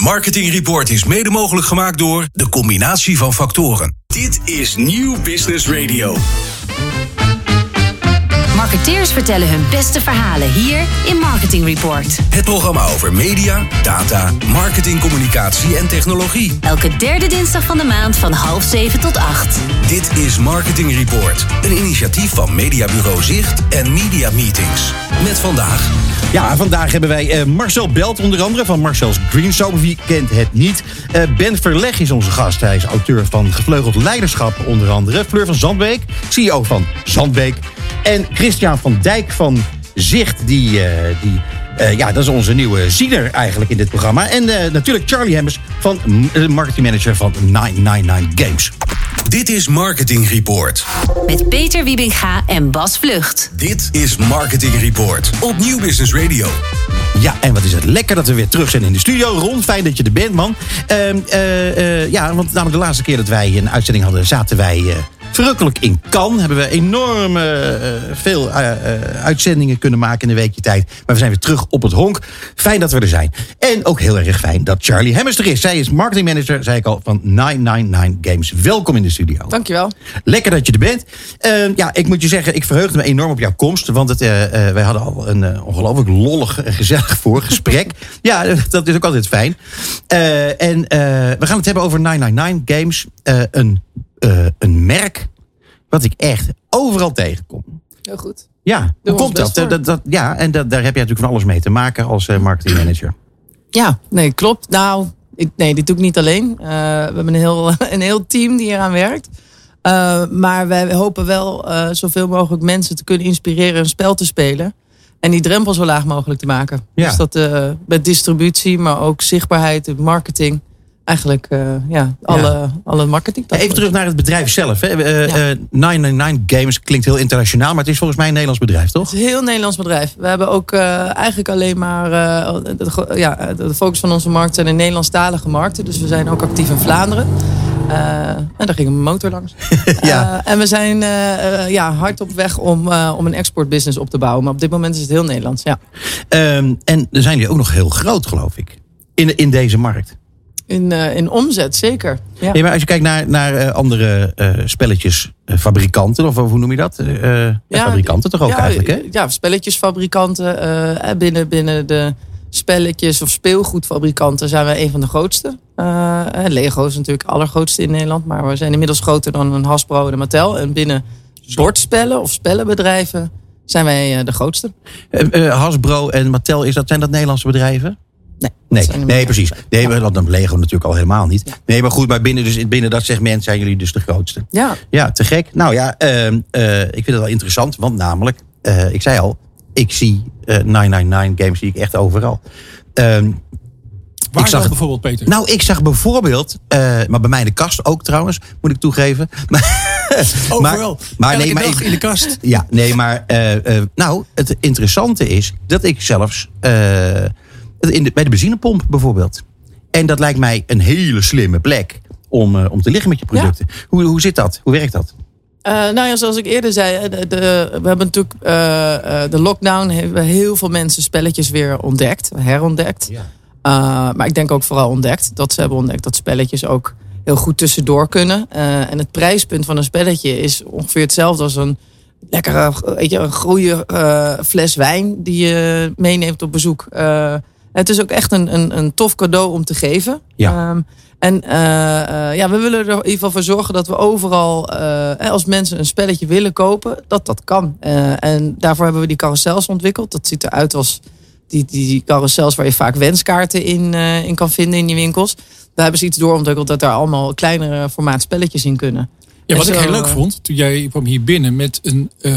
Marketing Report is mede mogelijk gemaakt door de combinatie van factoren. Dit is Nieuw Business Radio. Marketeers vertellen hun beste verhalen hier in Marketing Report. Het programma over media, data, marketing, communicatie en technologie. Elke derde dinsdag van de maand van half zeven tot acht. Dit is Marketing Report, een initiatief van Mediabureau Zicht en Media Meetings. Met vandaag Ja, vandaag hebben wij eh, Marcel Belt onder andere van Marcel's Green Soap. Wie kent het niet? Eh, ben Verleg is onze gast. Hij is auteur van Gevleugeld Leiderschap onder andere. Fleur van Zandbeek, CEO van Zandbeek. En Christian van Dijk van Zicht, die... eh, die eh, ja, dat is onze nieuwe ziener eigenlijk in dit programma. En eh, natuurlijk Charlie Hemmers van uh, marketingmanager van 999 Games. Dit is Marketing Report. Met Peter Wiebinga en Bas Vlucht. Dit is Marketing Report op Nieuw Business Radio. Ja, en wat is het lekker dat we weer terug zijn in de studio. Ron, fijn dat je er bent, man. Ehm, eh, eh, ja, want namelijk de laatste keer dat wij een uitzending hadden... zaten wij eh, verrukkelijk in Cannes. Hebben we enorm eh, veel eh, eh, uitzendingen kunnen maken in een weekje tijd. Maar we zijn weer terug op het honk. Fijn dat we er zijn. En ook heel erg fijn dat Charlie Hemmers er is. Zij is marketingmanager, zei ik al, van 999 Games. Welkom in de studio. Dankjewel. Lekker dat je er bent. Ehm, ja, ik moet je zeggen, ik verheugde me enorm op jouw komst. Want het, wij hadden al een ongelooflijk lollig en gezellig voorgesprek. ja, dat is ook altijd fijn. En we gaan het hebben over 999 Games. Een, eh, een merk wat ik echt overal tegenkom. Heel goed. Ja, hoe komt dat? dat, dat ja, en dat, daar heb jij natuurlijk van alles mee te maken als eh, marketingmanager. Ja, nee, klopt. Nou, ik, nee, dit doe ik niet alleen. Eh, we hebben een heel, een heel team die eraan werkt. Eh, maar wij hopen wel eh, zoveel mogelijk mensen te kunnen inspireren een spel te spelen. En die drempel zo laag mogelijk te maken. Ja. Dus dat eh, met distributie, maar ook zichtbaarheid marketing. Eigenlijk, eh, ja, alle, alle marketing. Even terug naar het bedrijf zelf. Hè. Ja. eh, 999 Games klinkt heel internationaal, maar het is volgens mij een Nederlands bedrijf, toch? Het is een heel Nederlands bedrijf. We hebben ook eh, eigenlijk alleen maar... eh, de, ja, de focus van onze markt zijn in Nederlandstalige markten. Dus we zijn ook actief in Vlaanderen. En daar ging een motor langs. Ja. En we zijn ja, hard op weg om, om een exportbusiness op te bouwen. Maar op dit moment is het heel Nederlands. Ja. Ehm, en dan zijn jullie ook nog heel groot, geloof ik. In, in deze markt. In, eh, in omzet, zeker. Ja. Maar als je kijkt naar, naar eh, andere eh spelletjesfabrikanten, of hoe noem je dat? Ja, fabrikanten toch ook ja, eigenlijk, hè? Ja, spelletjesfabrikanten. binnen, binnen de spelletjes- of speelgoedfabrikanten zijn wij een van de grootste. Lego is natuurlijk de allergrootste in Nederland. Maar we zijn inmiddels groter dan een Hasbro en een Mattel. En binnen bordspellen of spellenbedrijven zijn wij de grootste. Hasbro en Mattel, is dat, zijn dat Nederlandse bedrijven? Nee, Nee, nee precies. Nee, maar dat dan Lego natuurlijk al helemaal niet. Nee, maar goed, maar binnen, dus, binnen dat segment zijn jullie dus de grootste. Ja, Ja, te gek. Nou ja, ehm, eh, ik vind het wel interessant, want namelijk, eh, ik zei al, ik zie eh 999 games zie ik echt overal. Ehm, Waar ik zag bijvoorbeeld, Peter? nou, ik zag bijvoorbeeld, eh, maar bij mij in de kast ook trouwens, moet ik toegeven. Maar, Overal. maar Elke nee, maar dag ik- in de kast. ja, nee, maar eh, eh, nou, het interessante is dat ik zelfs eh, in de, bij de benzinepomp bijvoorbeeld. En dat lijkt mij een hele slimme plek om, eh, om te liggen met je producten. Hoe, hoe zit dat? Hoe werkt dat? Eh, nou ja, zoals ik eerder zei, eh, de, de- we hebben natuurlijk de lockdown hebben heel veel mensen spelletjes weer ontdekt, herontdekt. Maar ik denk ook vooral ontdekt dat ze hebben ontdekt dat spelletjes ook heel goed tussendoor kunnen. En het prijspunt van een spelletje is ongeveer hetzelfde als een lekkere, weet je, een goede uh, fles wijn die je meeneemt op bezoek. Het is ook echt een, een, een tof cadeau om te geven. Ja. Um, en uh, uh, ja, we willen er in ieder geval voor zorgen dat we overal, uh, als mensen een spelletje willen kopen, dat dat kan. En daarvoor hebben we die carousels ontwikkeld. Dat ziet eruit als die, die, die carousels waar je vaak wenskaarten in, in kan vinden in die winkels. Daar hebben ze iets doorontwikkeld dat daar allemaal kleinere formaat spelletjes in kunnen. Ja, wat ik heel leuk vond, toen jij kwam hier binnen met een, uh,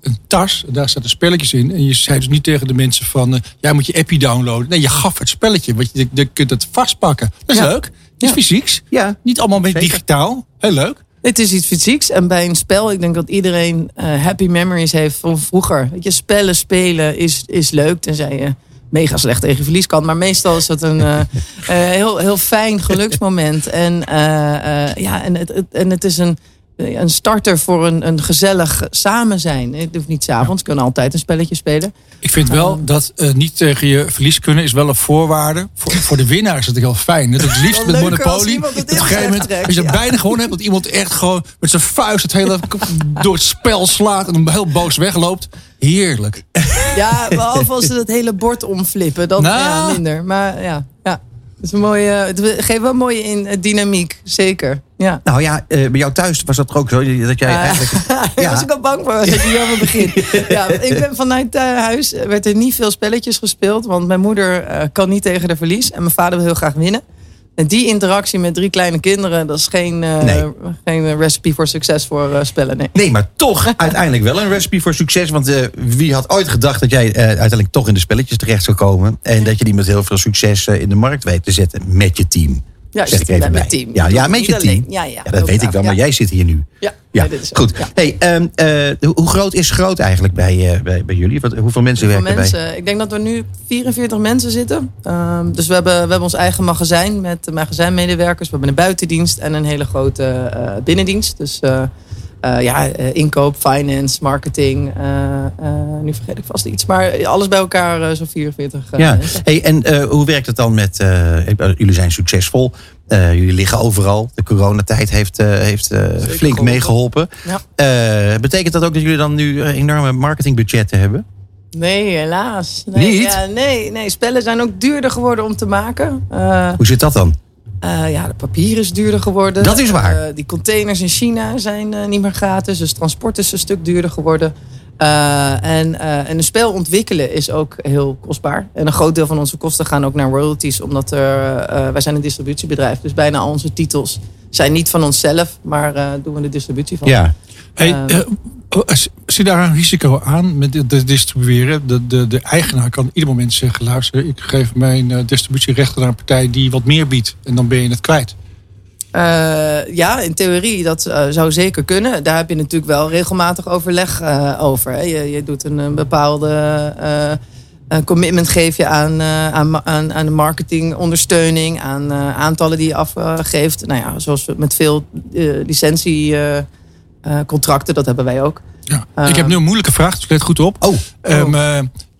een tas, daar zaten spelletjes in. En je zei dus niet tegen de mensen van, uh, ja, moet je appie downloaden. Nee, je gaf het spelletje, want je, je kunt het vastpakken. Dat is ja. leuk. Het is ja. fysieks. Ja. Niet allemaal met digitaal. Heel leuk. Het is iets fysieks. En bij een spel, ik denk dat iedereen uh, happy memories heeft van vroeger. Weet je, spellen spelen is, is leuk, tenzij je mega slecht tegen verlies kan. Maar meestal is dat een uh, uh, heel, heel fijn geluksmoment. En, uh, ja, en, het, het, en het is een een starter voor een, een gezellig samen zijn. Het hoeft niet s'avonds, je kan altijd een spelletje spelen. Ik vind wel dat eh, niet tegen je verlies kunnen is wel een voorwaarde. Voor, voor de winnaar is het heel fijn. Het liefst met Monopoly. Op een gegeven moment, als je ja. bijna gewonnen hebt, dat iemand echt gewoon met zijn vuist het hele door het spel slaat en heel boos wegloopt. Heerlijk. Ja, behalve als ze het hele bord omflippen. Dan Nou. ja, minder. Maar ja, ja. Is een mooie, het geeft wel een mooie in, eh, dynamiek, zeker. Ja. Nou ja, eh, bij jou thuis was dat toch ook zo? Dat jij Ah. eigenlijk... Daar Ja. was ik al bang voor, dat je helemaal begin. Ja, ik ben vanuit eh, huis, werd er niet veel spelletjes gespeeld. Want mijn moeder kan niet tegen de verlies. En mijn vader wil heel graag winnen. En die interactie met drie kleine kinderen, dat is geen, eh, Nee. geen recipe voor succes voor eh, spellen. Nee. Nee, maar toch uiteindelijk wel een recipe voor succes. Want eh, wie had ooit gedacht dat jij eh, uiteindelijk toch in de spelletjes terecht zou komen. En dat je die met heel veel succes eh, in de markt weet te zetten met je team. Ja, Zeg ik even met bij. team. Ja, ja met je team. Ja, ja, dat weet ik wel, maar jij zit hier nu. Ja, Ja, nee, goed. Hey, ehm, eh, hoe groot is groot eigenlijk bij, eh, bij, bij jullie? Wat, hoeveel mensen Hoeveel werken bij? mensen? Ik denk dat er nu 44 mensen zitten. Ehm, dus we hebben, we hebben ons eigen magazijn met de magazijnmedewerkers. We hebben een buitendienst en een hele grote eh, binnendienst. Dus eh, ja, eh, inkoop, finance, marketing. eh, nu vergeet ik vast iets. Maar alles bij elkaar zo'n 44 eh, Ja, mensen. hey, en hoe werkt het dan met... jullie zijn succesvol. Jullie liggen overal. De coronatijd heeft, heeft flink geholpen. meegeholpen. Ja. Betekent dat ook dat jullie dan nu enorme marketingbudgetten hebben? Nee, helaas. Nee, Niet? Ja, nee, nee, spellen zijn ook duurder geworden om te maken. Hoe zit dat dan? Eh, ja, de papier is duurder geworden. Dat is waar. Eh, die containers in China zijn eh, niet meer gratis. Dus transport is een stuk duurder geworden. Eh, en, eh, en een spel ontwikkelen is ook heel kostbaar. En een groot deel van onze kosten gaan ook naar royalties. Omdat er, eh, wij zijn een distributiebedrijf. Dus bijna al onze titels zijn niet van onszelf. Maar eh, doen we de distributie van. Ja. Hey, Eh, eh, oh, als- zit daar een risico aan met het distribueren? De, de, de eigenaar kan ieder moment zeggen: luister, ik geef mijn eh, distributierechten naar een partij die wat meer biedt. En dan ben je het kwijt. Eh, ja, in theorie dat eh, zou zeker kunnen. Daar heb je natuurlijk wel regelmatig overleg eh, over. Hè. Je, je doet een, een bepaalde eh, eh, commitment geef je aan, eh, aan, aan, aan de marketingondersteuning, aan eh, aantallen die je afgeeft. nou ja, zoals we met veel eh licentiecontracten, dat hebben wij ook. Ja. Eh, ik heb nu een moeilijke vraag, dus let goed op. Oh, Ehm, eh,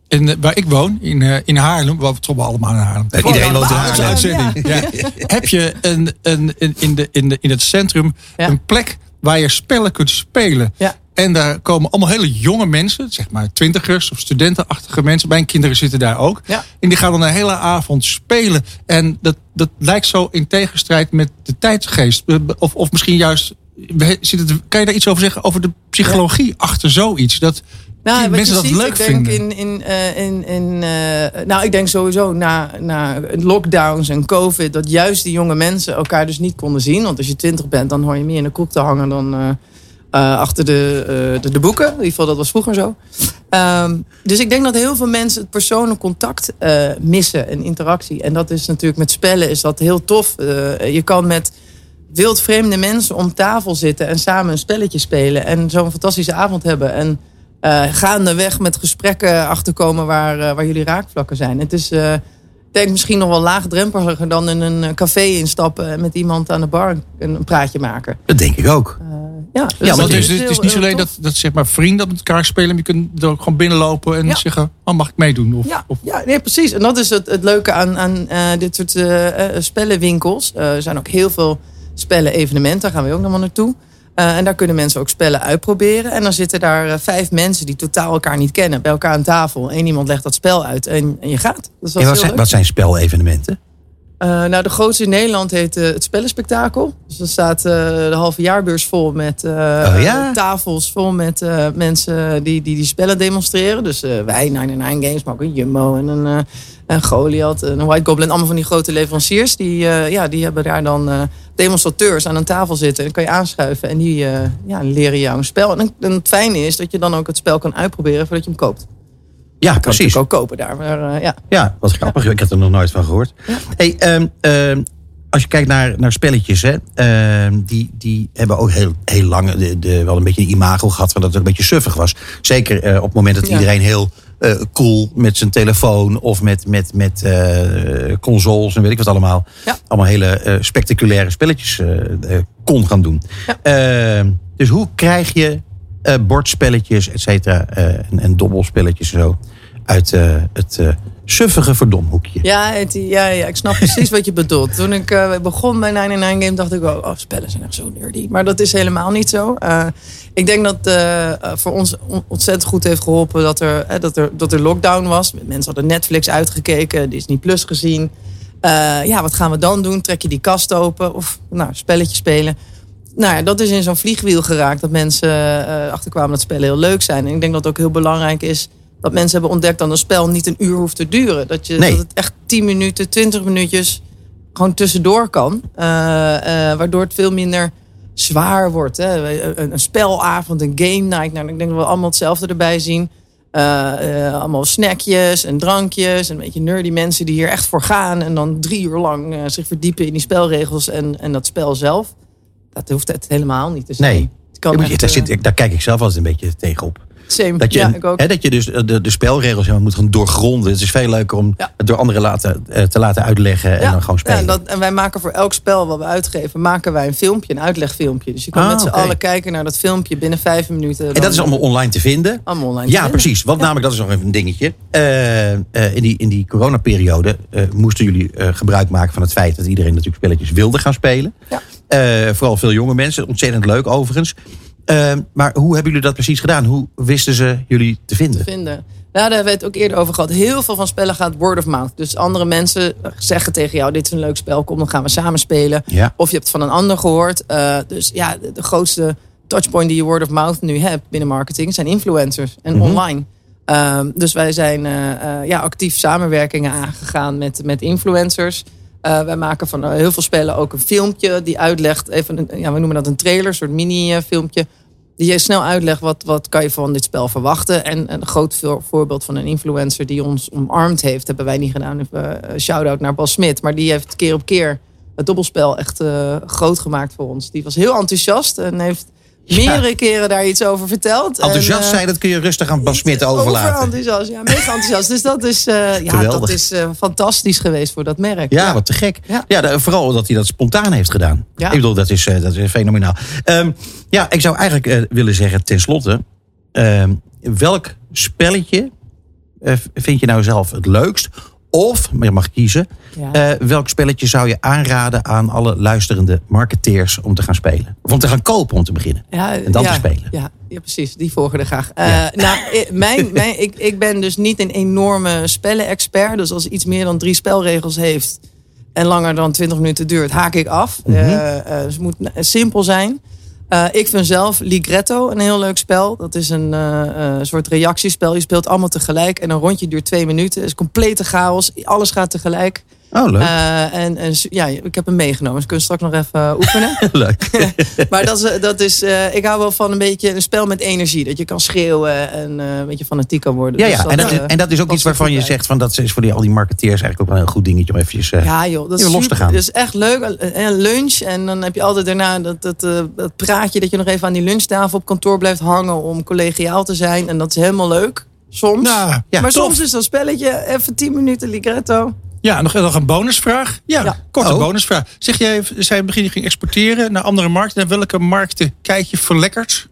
in, waar ik woon, in, eh, in Haarlem, waar we wel allemaal in Haarlem. Iedereen woont in Haarlem. Ja. Heb je een, een, in, de, in, de, in het centrum Ja. een plek waar je spellen kunt spelen? Ja. En daar komen allemaal hele jonge mensen, zeg maar twintigers of studentenachtige mensen. Mijn kinderen zitten daar ook. Ja. En die gaan dan een hele avond spelen. En dat, dat lijkt zo in tegenstrijd met de tijdsgeest. Of, of misschien juist, zit het, kan je daar iets over zeggen? Over de psychologie achter zoiets? Dat Nou, mensen dat ziet, leuk ik denk vinden. In, in, eh, in, in, eh, nou, ik denk sowieso na, na lockdowns en covid... dat juist die jonge mensen elkaar dus niet konden zien. Want als je twintig bent, dan hoor je meer in de kroeg te hangen... dan eh, achter de, de, de boeken. In ieder geval, dat was vroeger zo. Ehm, dus ik denk dat heel veel mensen het persoonlijk contact missen en interactie. En dat is natuurlijk met spellen is dat heel tof. Je kan met wildvreemde mensen om tafel zitten en samen een spelletje spelen. En zo'n fantastische avond hebben. En eh, gaandeweg met gesprekken achterkomen waar, eh, waar jullie raakvlakken zijn. Het is, eh, ik denk misschien nog wel laagdrempeliger dan in een café instappen en met iemand aan de bar een, een praatje maken. dat denk ik ook. Ja, dus maar want het is, het is niet alleen dat, dat zeg maar vrienden met elkaar spelen. Maar je kunt er ook gewoon binnenlopen en Ja. zeggen, oh, mag ik meedoen? Of, Ja, of, ja nee, precies. En dat is het, het leuke aan, aan eh, dit soort spellenwinkels. Eh, er zijn ook heel veel spellen-evenementen. Daar gaan we ook nog wel naartoe. Eh, en daar kunnen mensen ook spellen uitproberen. En dan zitten daar eh, vijf mensen die totaal elkaar niet kennen. Bij elkaar aan tafel. Eén iemand legt dat spel uit en, en je gaat. Dus dat En is wat, zijn, leuk. wat zijn spelevenementen? Eh, nou, de grootste in Nederland heet het Spellenspectakel. Dus er staat de halve jaarbeurs vol met Oh ja? tafels vol met mensen die, die die spellen demonstreren. Dus wij, 99 Games, maar ook een Jumbo en een, een Goliath, en een White Goblin. Allemaal van die grote leveranciers. Die, eh, ja, die hebben daar dan eh, demonstrateurs aan een tafel zitten. En dan kan je aanschuiven en die eh, ja, leren jou een spel. En, en het fijne is dat je dan ook het spel kan uitproberen voordat je hem koopt. Ja, Kan precies. je ook kopen daar. Maar, ja. Ja, wat grappig. Ik had er nog nooit van gehoord. Hey, ehm, ehm, als je kijkt naar, naar spelletjes, hè, ehm, die, die hebben ook heel, heel lang de, de, wel een beetje een imago gehad, van dat het een beetje suffig was. Zeker op het moment dat Ja. iedereen heel eh, cool met zijn telefoon of met, met, met eh, consoles en weet ik wat allemaal. Ja. Allemaal hele eh, spectaculaire spelletjes kon gaan doen. Ja. Ehm, Dus hoe krijg je bordspelletjes, et cetera, en, en dobbelspelletjes en zo uit eh, het eh, suffige verdomhoekje? Ja, ja, ja, ik snap precies wat je bedoelt. Toen ik eh, begon bij 99 Game dacht ik wel, oh, spellen zijn echt zo nerdy. Maar dat is helemaal niet zo. Ik denk dat voor ons on- ontzettend goed heeft geholpen dat er, dat, er, dat er lockdown was. Mensen hadden Netflix uitgekeken, Disney Plus gezien. Ja, wat gaan we dan doen? Trek je die kast open of nou, spelletje spelen? Nou ja, dat is in zo'n vliegwiel geraakt. Dat mensen achterkwamen dat spellen heel leuk zijn. En ik denk dat het ook heel belangrijk is dat mensen hebben ontdekt dat een spel niet een uur hoeft te duren. Dat, je, Nee. dat het echt 10 minuten, 20 minuutjes gewoon tussendoor kan. Eh, eh, waardoor het veel minder zwaar wordt. Hè. Een, een spelavond, een game night. Nou, ik denk dat we allemaal hetzelfde erbij zien. Eh, allemaal snackjes en drankjes. En een beetje nerdy mensen die hier echt voor gaan. En dan drie uur lang zich verdiepen in die spelregels en, en dat spel zelf. Dat hoeft het helemaal niet te zijn. Nee. Het kan Ja, moet je- echt, daar, zit, daar kijk ik zelf altijd een beetje tegenop. Same. Dat je, ja, ik ook. Hè, dat je dus de, de spelregels moet gaan doorgronden. Het is veel leuker om Ja. het door anderen laten, eh, te laten uitleggen en dan gewoon spelen. Ja, dat, en wij maken voor elk spel wat we uitgeven, maken wij een filmpje, een uitlegfilmpje. Dus je kan Ah, met z'n oké. allen kijken naar dat filmpje binnen vijf minuten. en dat is allemaal online te vinden. allemaal online. Ja, precies. Want namelijk, dat is nog even een dingetje. Eh, eh, in, die, in die coronaperiode eh, moesten jullie eh, gebruik maken van het feit dat iedereen natuurlijk spelletjes wilde gaan spelen. Ja. Eh, vooral veel jonge mensen. Ontzettend leuk overigens. Eh, maar hoe hebben jullie dat precies gedaan? Hoe wisten ze jullie te vinden? vinden. Nou, daar hebben we het ook eerder over gehad. Heel veel van spellen gaat word of mouth. Dus andere mensen zeggen tegen jou: dit is een leuk spel, kom dan gaan we samen spelen. Ja. Of je hebt het van een ander gehoord. Eh, dus ja, de, de grootste touchpoint die je word of mouth nu hebt binnen marketing zijn influencers en Mhm. online. Ehm, dus wij zijn eh, eh, ja, actief samenwerkingen aangegaan met, met influencers. Eh, wij maken van eh, heel veel spellen ook een filmpje die uitlegt, even ja, we noemen dat een trailer, een soort mini-filmpje. Die je snel uitlegt wat, wat kan je van dit spel verwachten. En een groot voor- voorbeeld van een influencer die ons omarmd heeft, hebben wij niet gedaan. Eh, shout-out naar Bas Smit. Maar die heeft keer op keer het dobbelspel echt groot gemaakt voor ons. Die was heel enthousiast en heeft meerdere keren daar iets over verteld. Enthousiast En, eh, zijn, dat kun je rustig aan Bas Smit overlaten. Overenthousiast, ja, mega enthousiast. Dus dat is, eh, ja, dat is eh, fantastisch geweest voor dat merk. Ja, wat te gek. Ja. Vooral dat hij dat spontaan heeft gedaan. Ja. Ik bedoel, dat is, dat is fenomenaal. Ehm, ja, ik zou eigenlijk willen zeggen, tenslotte... ehm, welk spelletje vind je nou zelf het leukst? Of, maar je mag kiezen... Ja. eh, welk spelletje zou je aanraden aan alle luisterende marketeers om te gaan spelen? Of om te gaan kopen om te beginnen? Ja, En dan ja, te spelen. Ja, ja, precies. Die volgen er graag. Eh, nou, mijn, mijn, ik, ik ben dus niet een enorme spellen-expert. Dus als iets meer dan drie spelregels heeft en langer dan 20 minuten duurt, haak ik af. Mhm. Eh, dus het moet simpel zijn. Eh, ik vind zelf Ligretto een heel leuk spel. Dat is een eh, eh, soort reactiespel. Je speelt allemaal tegelijk en een rondje duurt twee minuten. Het is complete chaos. Alles gaat tegelijk. Oh, leuk. Eh, en, en ja, ik heb hem meegenomen. Dus kunnen straks nog even eh, oefenen. leuk. Maar dat is, dat is eh, ik hou wel van een beetje een spel met energie. Dat je kan schreeuwen en eh, een beetje fanatiek kan worden. Ja, Dus ja. En, dat, eh, is- en dat is ook iets waarvan je bij. zegt... Van, dat is voor die, al die marketeers eigenlijk ook wel een heel goed dingetje... om eventjes eh, Ja joh, dat is Even los te gaan. Dat is echt leuk. Eh, lunch en dan heb je altijd daarna dat, dat, eh, dat praatje... dat je nog even aan die lunchtafel op kantoor blijft hangen... om collegiaal te zijn. En dat is helemaal leuk. Soms. Nou, Ja, maar tof. soms is dat spelletje even 10 minuten ligretto. Ja, nog, nog een bonusvraag. Ja, Ja. korte Oh. bonusvraag. Zeg jij, zei in het begin je ging exporteren naar andere markten. Naar welke markten kijk je verlekkerd?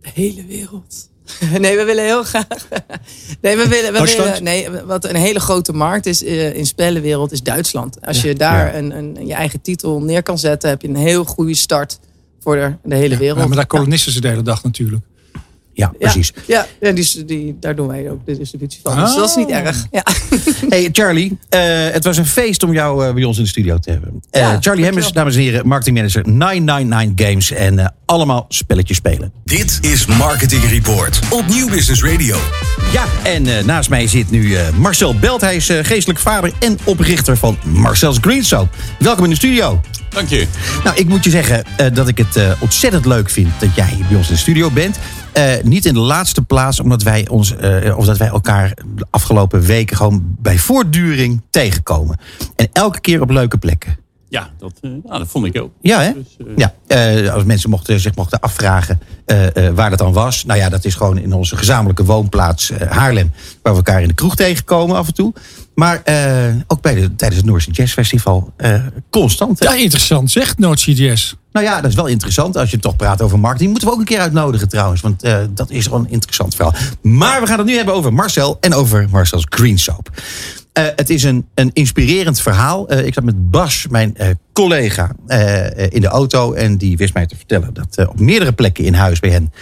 De hele wereld. Nee, we willen heel graag. Nee, we willen. We Duitsland? willen nee, wat een hele grote markt is eh, in spellenwereld is Duitsland. Als je daar Ja. een, een, je eigen titel neer kan zetten, heb je een heel goede start voor de, de hele wereld. Ja, maar daar kolonisten ze de hele dag natuurlijk. Ja, precies. Ja, ja die, die, daar doen wij ook de distributie van. Dus dat is niet erg. Ja. Hey Charlie, eh, het was een feest om jou eh, bij ons in de studio te hebben. Eh, Ja, Charlie. Hemmers, dames en heren, marketingmanager 999 Games. En allemaal spelletjes spelen. Dit is Marketing Report op Nieuw Business Radio. Ja, en eh, naast mij zit nu eh, Marcel Belt. Hij is geestelijk vader en oprichter van Marcel's Green Soap. Welkom in de studio. Dank je. Nou, ik moet je zeggen eh, dat ik het eh, ontzettend leuk vind dat jij hier bij ons in de studio bent. Eh, niet in de laatste plaats, omdat wij, ons, eh, of dat wij elkaar de afgelopen weken gewoon bij voortduring tegenkomen. En elke keer op leuke plekken. Ja, dat, eh, nou, dat vond ik ook. Ja, hè? Dus, eh, Ja. Eh, als mensen mochten, zich mochten afvragen eh, eh, waar dat dan was. Nou ja, dat is gewoon in onze gezamenlijke woonplaats Haarlem. Waar we elkaar in de kroeg tegenkomen af en toe. Maar eh, ook bij de, tijdens het Noorse Jazz Festival eh, constant. hè? Ja, interessant. Zegt NoordCDS. Nou ja, dat is wel interessant als je toch praat over marketing. Moeten we ook een keer uitnodigen trouwens. Want eh, dat is gewoon een interessant verhaal. Maar we gaan het nu hebben over Marcel en over Marcel's Green Soap. Eh, het is een, een inspirerend verhaal. Eh, ik zat met Bas, mijn collega, in de auto. En die wist mij te vertellen dat op meerdere plekken in huis bij hen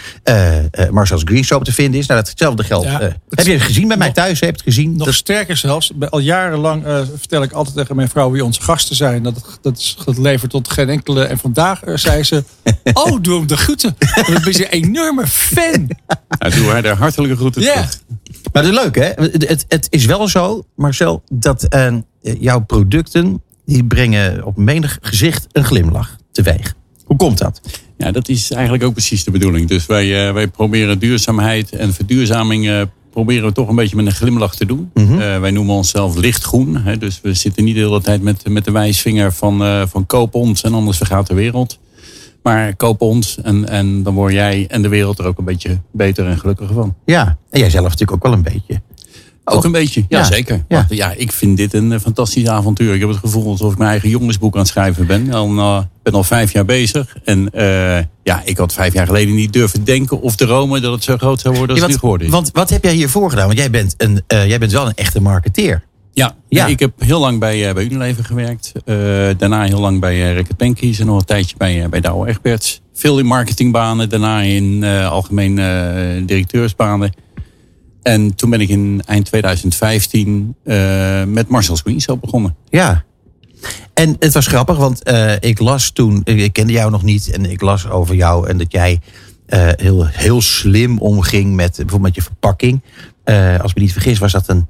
Marcel's Green Soap te vinden is. Nou, datzelfde geldt. Ja, het- heb je het gezien bij mij thuis? Heb je het gezien? Nog Dat- sterker zelfs. Al jarenlang vertel ik altijd tegen mijn vrouw wie onze gasten zijn. Dat, dat, dat levert tot geen enkele. En vandaag zei ze: Oh, doe hem de groeten. Ik ben een enorme fan. Nou, doe haar de hartelijke groeten Ja. terug. Maar dat is leuk, hè? Het, het, het is wel zo, Marcel, dat eh, jouw producten... die brengen op menig gezicht een glimlach teweeg. Hoe komt dat? Ja, dat is eigenlijk ook precies de bedoeling. Dus wij, eh, wij proberen duurzaamheid en verduurzaming... proberen we toch een beetje met een glimlach te doen. Mhm. Eh, wij noemen onszelf lichtgroen. Hè, dus we zitten niet de hele tijd met, met de wijsvinger van, eh, van koop ons en anders vergaat de wereld. Maar koop ons en, en dan word jij en de wereld er ook een beetje beter en gelukkiger van. Ja, en jij zelf natuurlijk ook wel een beetje. Ook een beetje, ja, Ja. zeker. Ja. Want, ja, ik vind dit een eh, fantastisch avontuur. Ik heb het gevoel alsof ik mijn eigen jongensboek aan het schrijven ben. Ik ben al vijf jaar bezig. En eh, ja, ik had vijf jaar geleden niet durven denken of dromen dat het zo groot zou worden als Ja, het nu geworden is. want wat heb jij hiervoor gedaan? Want jij bent, een, eh, jij bent wel een echte marketeer. ja, Ja. ik heb heel lang bij, eh, bij Unilever gewerkt. Eh, daarna heel lang bij Reckitt Benckies en nog een tijdje bij, eh, bij Douwe Egberts. Veel in marketingbanen, daarna in eh, algemeen eh, directeursbanen. En toen ben ik in eind 2015 eh, met Marcel's Green Soap begonnen. Ja. En het was grappig, want eh, ik las toen, ik kende jou nog niet, en ik las over jou en dat jij eh, heel, heel slim omging met bijvoorbeeld met je verpakking. Als ik me niet vergis, was dat een,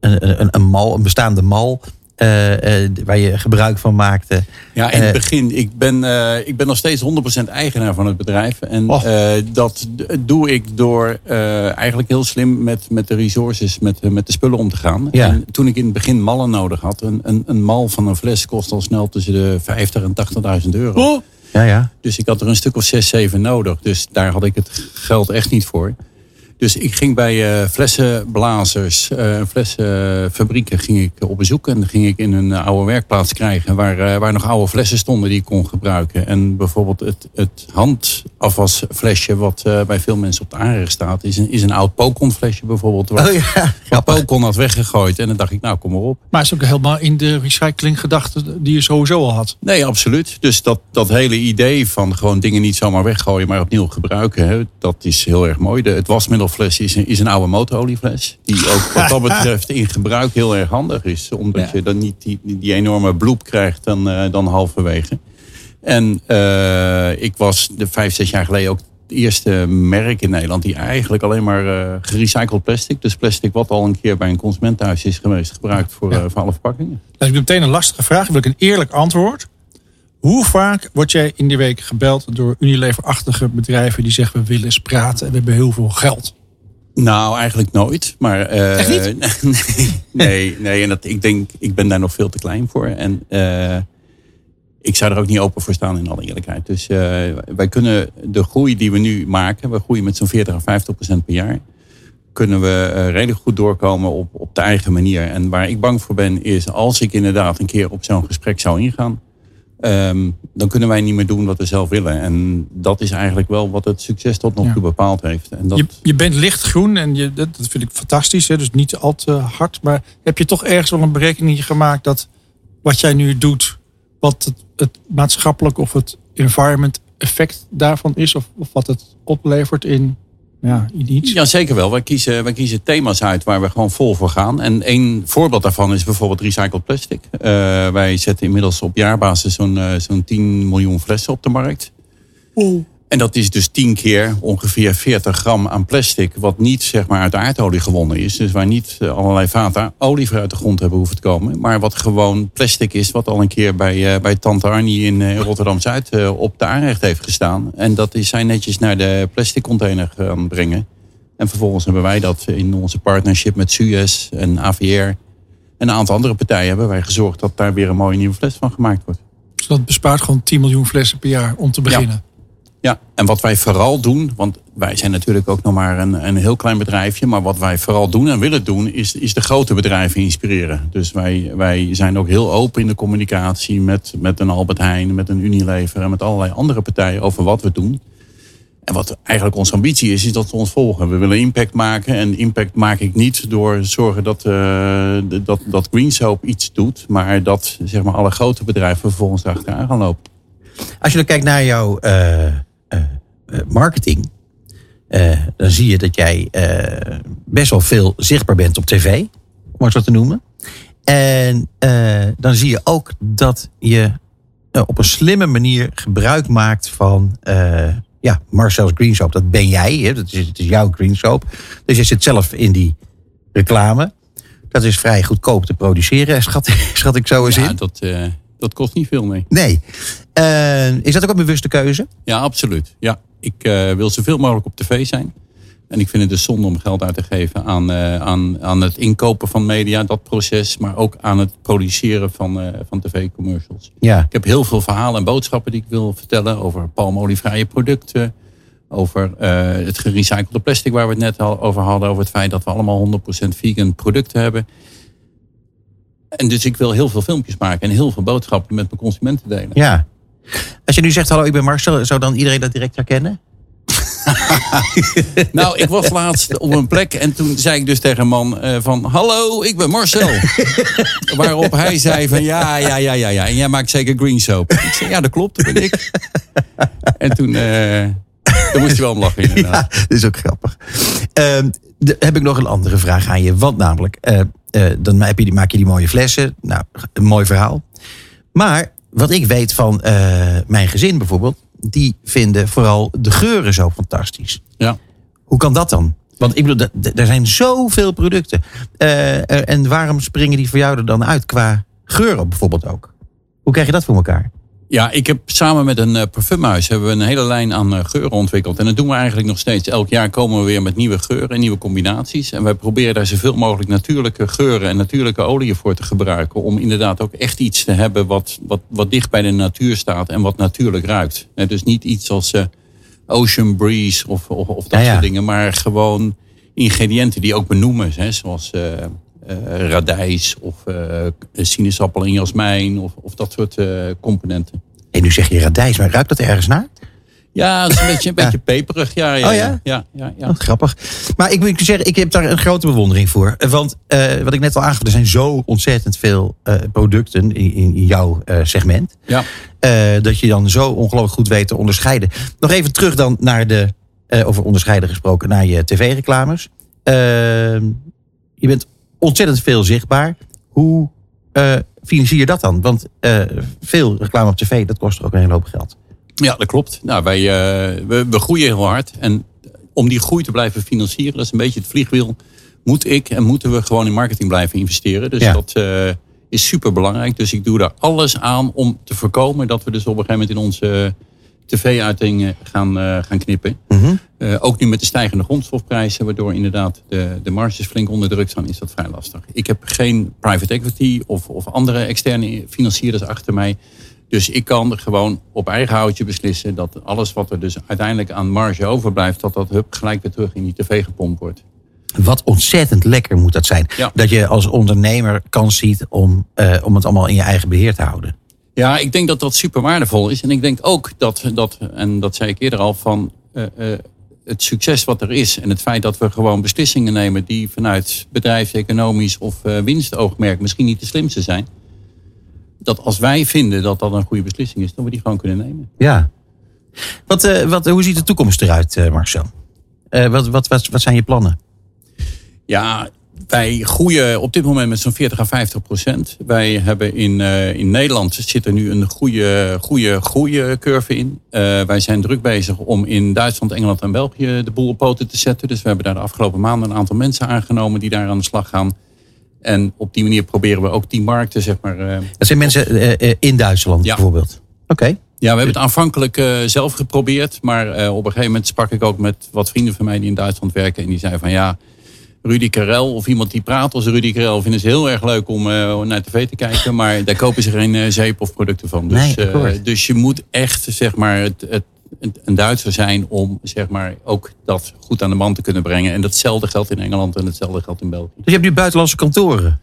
een, een, een mal, een bestaande mal, eh, eh, waar je gebruik van maakte. Ja, in Eh, het begin. Ik ben, eh, ik ben nog steeds 100% eigenaar van het bedrijf. En eh, dat doe ik door eh, eigenlijk heel slim met, met de resources, met, eh, met de spullen om te gaan. Ja. En toen ik in het begin mallen nodig had. Een, een, een mal van een fles kost al snel tussen de 50 en 80.000 euro. Oh, Ja, ja. Dus ik had er een stuk of 6, 7 nodig. Dus daar had ik het geld echt niet voor. Dus ik ging bij eh, flessenblazers, eh flessenfabrieken ging ik op bezoek. En dan ging ik in een eh, oude werkplaats krijgen waar, eh, waar nog oude flessen stonden die ik kon gebruiken. En bijvoorbeeld het, het handafwasflesje wat eh, bij veel mensen op de aanrecht staat, is een, is een oud Pokon flesje bijvoorbeeld. Waar Oh ja, had weggegooid. En dan dacht ik, nou kom maar op. maar het is ook helemaal in de recyclinggedachte die je sowieso al had. Nee, absoluut. Dus dat, dat hele idee van gewoon dingen niet zomaar weggooien, maar opnieuw gebruiken, hè, dat is heel erg mooi. De, het wasmiddelfles is een, is een oude motoroliefles. Die ook wat dat betreft in gebruik heel erg handig is. Omdat Ja. je dan niet die, die enorme bloep krijgt dan, eh, dan halverwege. En eh, ik was de vijf, zes jaar geleden ook het eerste merk in Nederland die eigenlijk alleen maar eh, gerecycled plastic, dus plastic wat al een keer bij een consument thuis is geweest, gebruikt voor, Ja. voor alle verpakkingen. Dat is meteen een lastige vraag. Wil ik een eerlijk antwoord. Hoe vaak word jij in die week gebeld door Unilever-achtige bedrijven die zeggen we willen eens praten en we hebben heel veel geld? Nou, eigenlijk nooit. Maar, eh, Echt niet? nee, nee, nee. En dat, ik denk, ik ben daar nog veel te klein voor. En eh, ik zou er ook niet open voor staan in alle eerlijkheid. Dus eh, wij kunnen de groei die we nu maken, we groeien met zo'n 40 à 50 procent per jaar. Kunnen we redelijk goed doorkomen op, op de eigen manier. En waar ik bang voor ben, is als ik inderdaad een keer op zo'n gesprek zou ingaan. Ehm, dan kunnen wij niet meer doen wat we zelf willen. En dat is eigenlijk wel wat het succes tot nog Ja. toe bepaald heeft. En dat, Je, je bent lichtgroen en je, dat, dat vind ik fantastisch. Hè? Dus niet al te hard. Maar heb je toch ergens wel een berekening gemaakt dat wat jij nu doet, wat het, het maatschappelijk of het environment effect daarvan is? Of, of wat het oplevert in, ja, iets? Ja, zeker wel. Wij kiezen, wij kiezen thema's uit waar we gewoon vol voor gaan. En één voorbeeld daarvan is bijvoorbeeld recycled plastic. Eh, wij zetten inmiddels op jaarbasis zo'n eh, zo'n 10 miljoen flessen op de markt. En dat is dus 10 keer ongeveer 40 gram aan plastic, wat niet zeg maar, uit aardolie gewonnen is. Dus waar niet eh, allerlei vaten olie voor uit de grond hebben hoeven te komen. Maar wat gewoon plastic is, wat al een keer bij, eh, bij Tante Arnie in eh, Rotterdam Zuid op de aanrecht heeft gestaan. En dat is zij netjes naar de plastic container gaan brengen. En vervolgens hebben wij dat in onze partnership met Suez en AVR en een aantal andere partijen hebben wij gezorgd dat daar weer een mooie nieuwe fles van gemaakt wordt. Dus dat bespaart gewoon 10 miljoen flessen per jaar om te beginnen. Ja, en wat wij vooral doen, want wij zijn natuurlijk ook nog maar een, een heel klein bedrijfje, maar wat wij vooral doen en willen doen, is, is de grote bedrijven inspireren. Dus wij, wij zijn ook heel open in de communicatie met, met een Albert Heijn, met een Unilever en met allerlei andere partijen over wat we doen. En wat eigenlijk onze ambitie is, is dat we ons volgen. We willen impact maken. En impact maak ik niet door zorgen dat, uh, dat, dat Green Soap iets doet. Maar dat zeg maar, alle grote bedrijven vervolgens achteraan gaan lopen. Als je dan kijkt naar jouw uh, marketing. dan zie je dat jij best wel veel zichtbaar bent op tv. Om het zo te noemen. En dan zie je ook dat je op een slimme manier gebruik maakt van ja, Marcel's Green Soap, dat ben jij. Hè? Dat is, het is jouw Green Soap. Dus je zit zelf in die reclame. Dat is vrij goedkoop te produceren, schat, schat ik zo eens ja, in. Dat, uh, dat kost niet veel, mee. Nee. Uh, is dat ook een bewuste keuze? Ja, absoluut. Ja, ik uh, wil zoveel mogelijk op tv zijn. En ik vind het dus zonde om geld uit te geven aan, uh, aan, aan het inkopen van media, dat proces. Maar ook aan het produceren van, uh, van tv-commercials. Ja. Ik heb heel veel verhalen en boodschappen die ik wil vertellen over palmolievrije producten. Over het gerecyclede plastic waar we het net al over hadden. Over het feit dat we allemaal 100% vegan producten hebben. En dus ik wil heel veel filmpjes maken en heel veel boodschappen met mijn consumenten delen. Ja. Als je nu zegt, hallo, ik ben Marcel, zou dan iedereen dat direct herkennen? nou, ik was laatst op een plek en toen zei ik dus tegen een man uh, van... Hallo, ik ben Marcel. Waarop hij zei van ja, ja, ja, ja, ja. En jij maakt zeker green soap. Ik zei, ja, dat klopt, dat ben ik. En toen, uh, toen moest je wel om lachen inderdaad. Ja, dat is ook grappig. Uh, de, heb ik nog een andere vraag aan je. Want namelijk, uh, dan heb je die, maak je die mooie flessen. Nou, een mooi verhaal. Maar wat ik weet van mijn gezin bijvoorbeeld die vinden vooral de geuren zo fantastisch. Ja. Hoe kan dat dan? Want ik bedoel, er zijn zoveel producten. Uh, en waarom springen die voor jou er dan uit qua geuren bijvoorbeeld ook? Hoe krijg je dat voor elkaar? Ja, ik heb samen met een uh, parfumhuis hebben we een hele lijn aan uh, geuren ontwikkeld. En dat doen we eigenlijk nog steeds. Elk jaar komen we weer met nieuwe geuren en nieuwe combinaties. En wij proberen daar zoveel mogelijk natuurlijke geuren en natuurlijke oliën voor te gebruiken. Om inderdaad ook echt iets te hebben wat, wat, wat dicht bij de natuur staat en wat natuurlijk ruikt. Dus niet iets als uh, Ocean Breeze of, of, of dat ja, ja. soort dingen. Maar gewoon ingrediënten die ook benoemen. Hè, zoals uh, radijs of uh, sinaasappel en jasmijn of, of dat soort uh, componenten. En nu zeg je radijs, maar ruikt dat ergens naar? Ja, dat is een beetje, een beetje peperig. Ja, ja, oh ja? ja, ja, ja. Oh, grappig. Maar ik moet zeggen, ik heb daar een grote bewondering voor. Want wat ik net al aangaf, er zijn zo ontzettend veel producten in, in jouw segment. Ja. dat je dan zo ongelooflijk goed weet te onderscheiden. Nog even terug dan naar de, over onderscheiden gesproken, naar je tv-reclames. je bent ontzettend veel zichtbaar. Hoe uh, financier je dat dan? Want uh, veel reclame op tv, dat kost er ook een hele hoop geld. Ja, dat klopt. Nou, wij, uh, we, we groeien heel hard. En om die groei te blijven financieren, dat is een beetje het vliegwiel. Moet ik en moeten we gewoon in marketing blijven investeren. Dus ja. dat is super belangrijk. Dus ik doe daar alles aan om te voorkomen dat we dus op een gegeven moment in onze tv-uitingen gaan, uh, gaan knippen. Mm -hmm. uh, ook nu met de stijgende grondstofprijzen, waardoor inderdaad de, de marges flink onder druk staan, is dat vrij lastig. Ik heb geen private equity of, of andere externe financierders achter mij. Dus ik kan gewoon op eigen houtje beslissen dat alles wat er dus uiteindelijk aan marge overblijft, dat dat hup gelijk weer terug in die tv gepompt wordt. Wat ontzettend lekker moet dat zijn. Ja. Dat je als ondernemer kans ziet om, uh, om het allemaal in je eigen beheer te houden. Ja, ik denk dat dat super waardevol is. En ik denk ook dat, dat en dat zei ik eerder al, van uh, uh, het succes wat er is. En het feit dat we gewoon beslissingen nemen die vanuit bedrijfseconomisch of uh, winstoogmerk misschien niet de slimste zijn. Dat als wij vinden dat dat een goede beslissing is, dat we die gewoon kunnen nemen. Ja. Wat, wat, hoe ziet de toekomst eruit, Marcel? Wat, wat, wat, wat zijn je plannen? Ja, wij groeien op dit moment met zo'n 40 à 50 procent. Wij hebben in, uh, in Nederland zit er nu een goede, goede groeicurve in. Uh, wij zijn druk bezig om in Duitsland, Engeland en België de boel op poten te zetten. Dus we hebben daar de afgelopen maanden een aantal mensen aangenomen die daar aan de slag gaan. En op die manier proberen we ook die markten, zeg maar. Uh, Dat zijn mensen in Duitsland ja. bijvoorbeeld? Oké. Okay. Ja, we hebben het aanvankelijk uh, zelf geprobeerd. Maar uh, op een gegeven moment sprak ik ook met wat vrienden van mij die in Duitsland werken. En die zeiden van ja, Rudy Karel of iemand die praat als Rudy Karel vinden ze heel erg leuk om uh, naar tv te kijken. Maar daar kopen ze geen uh, zeep of producten van. Dus, Nee, uh, dus je moet echt zeg maar, het, het, een Duitser zijn om zeg maar, ook dat goed aan de man te kunnen brengen. En datzelfde geldt in Engeland en hetzelfde geldt in België. Dus je hebt nu buitenlandse kantoren.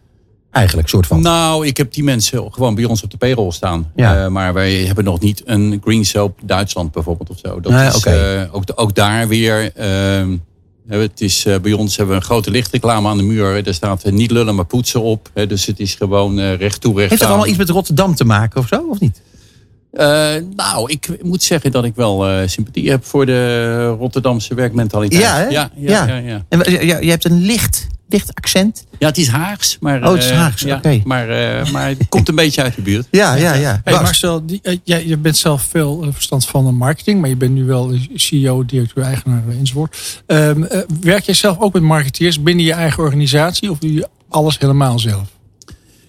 Eigenlijk, soort van. Nou, ik heb die mensen gewoon bij ons op de payroll staan. Ja. Eh, maar wij hebben nog niet een Green Soap Duitsland bijvoorbeeld of zo. Dat Nee, is oké. eh, ook, ook daar weer. ehm, het is, eh, bij ons hebben we een grote lichtreclame aan de muur. Er staat eh, niet lullen maar poetsen op. Dus het is gewoon eh, recht toe recht Heeft dat allemaal iets met Rotterdam te maken of zo, of niet? Eh, nou, ik moet zeggen dat ik wel eh, sympathie heb voor de Rotterdamse werkmentaliteit. Ja, hè? Ja, ja, Ja. ja. ja, En, ja, je hebt een licht, licht accent. Ja, het is Haags. Maar, Oh, het is eh, Haags, ja, oké. Maar, eh, maar het komt een beetje uit de buurt. Ja, ja, ja. Hey. Marcel, die, eh, jij, je bent zelf veel eh, verstand van de marketing, maar je bent nu wel CEO, directeur, eigenaar eh, enzovoort. Ehm, eh, werk jij zelf ook met marketeers binnen je eigen organisatie of doe je alles helemaal zelf?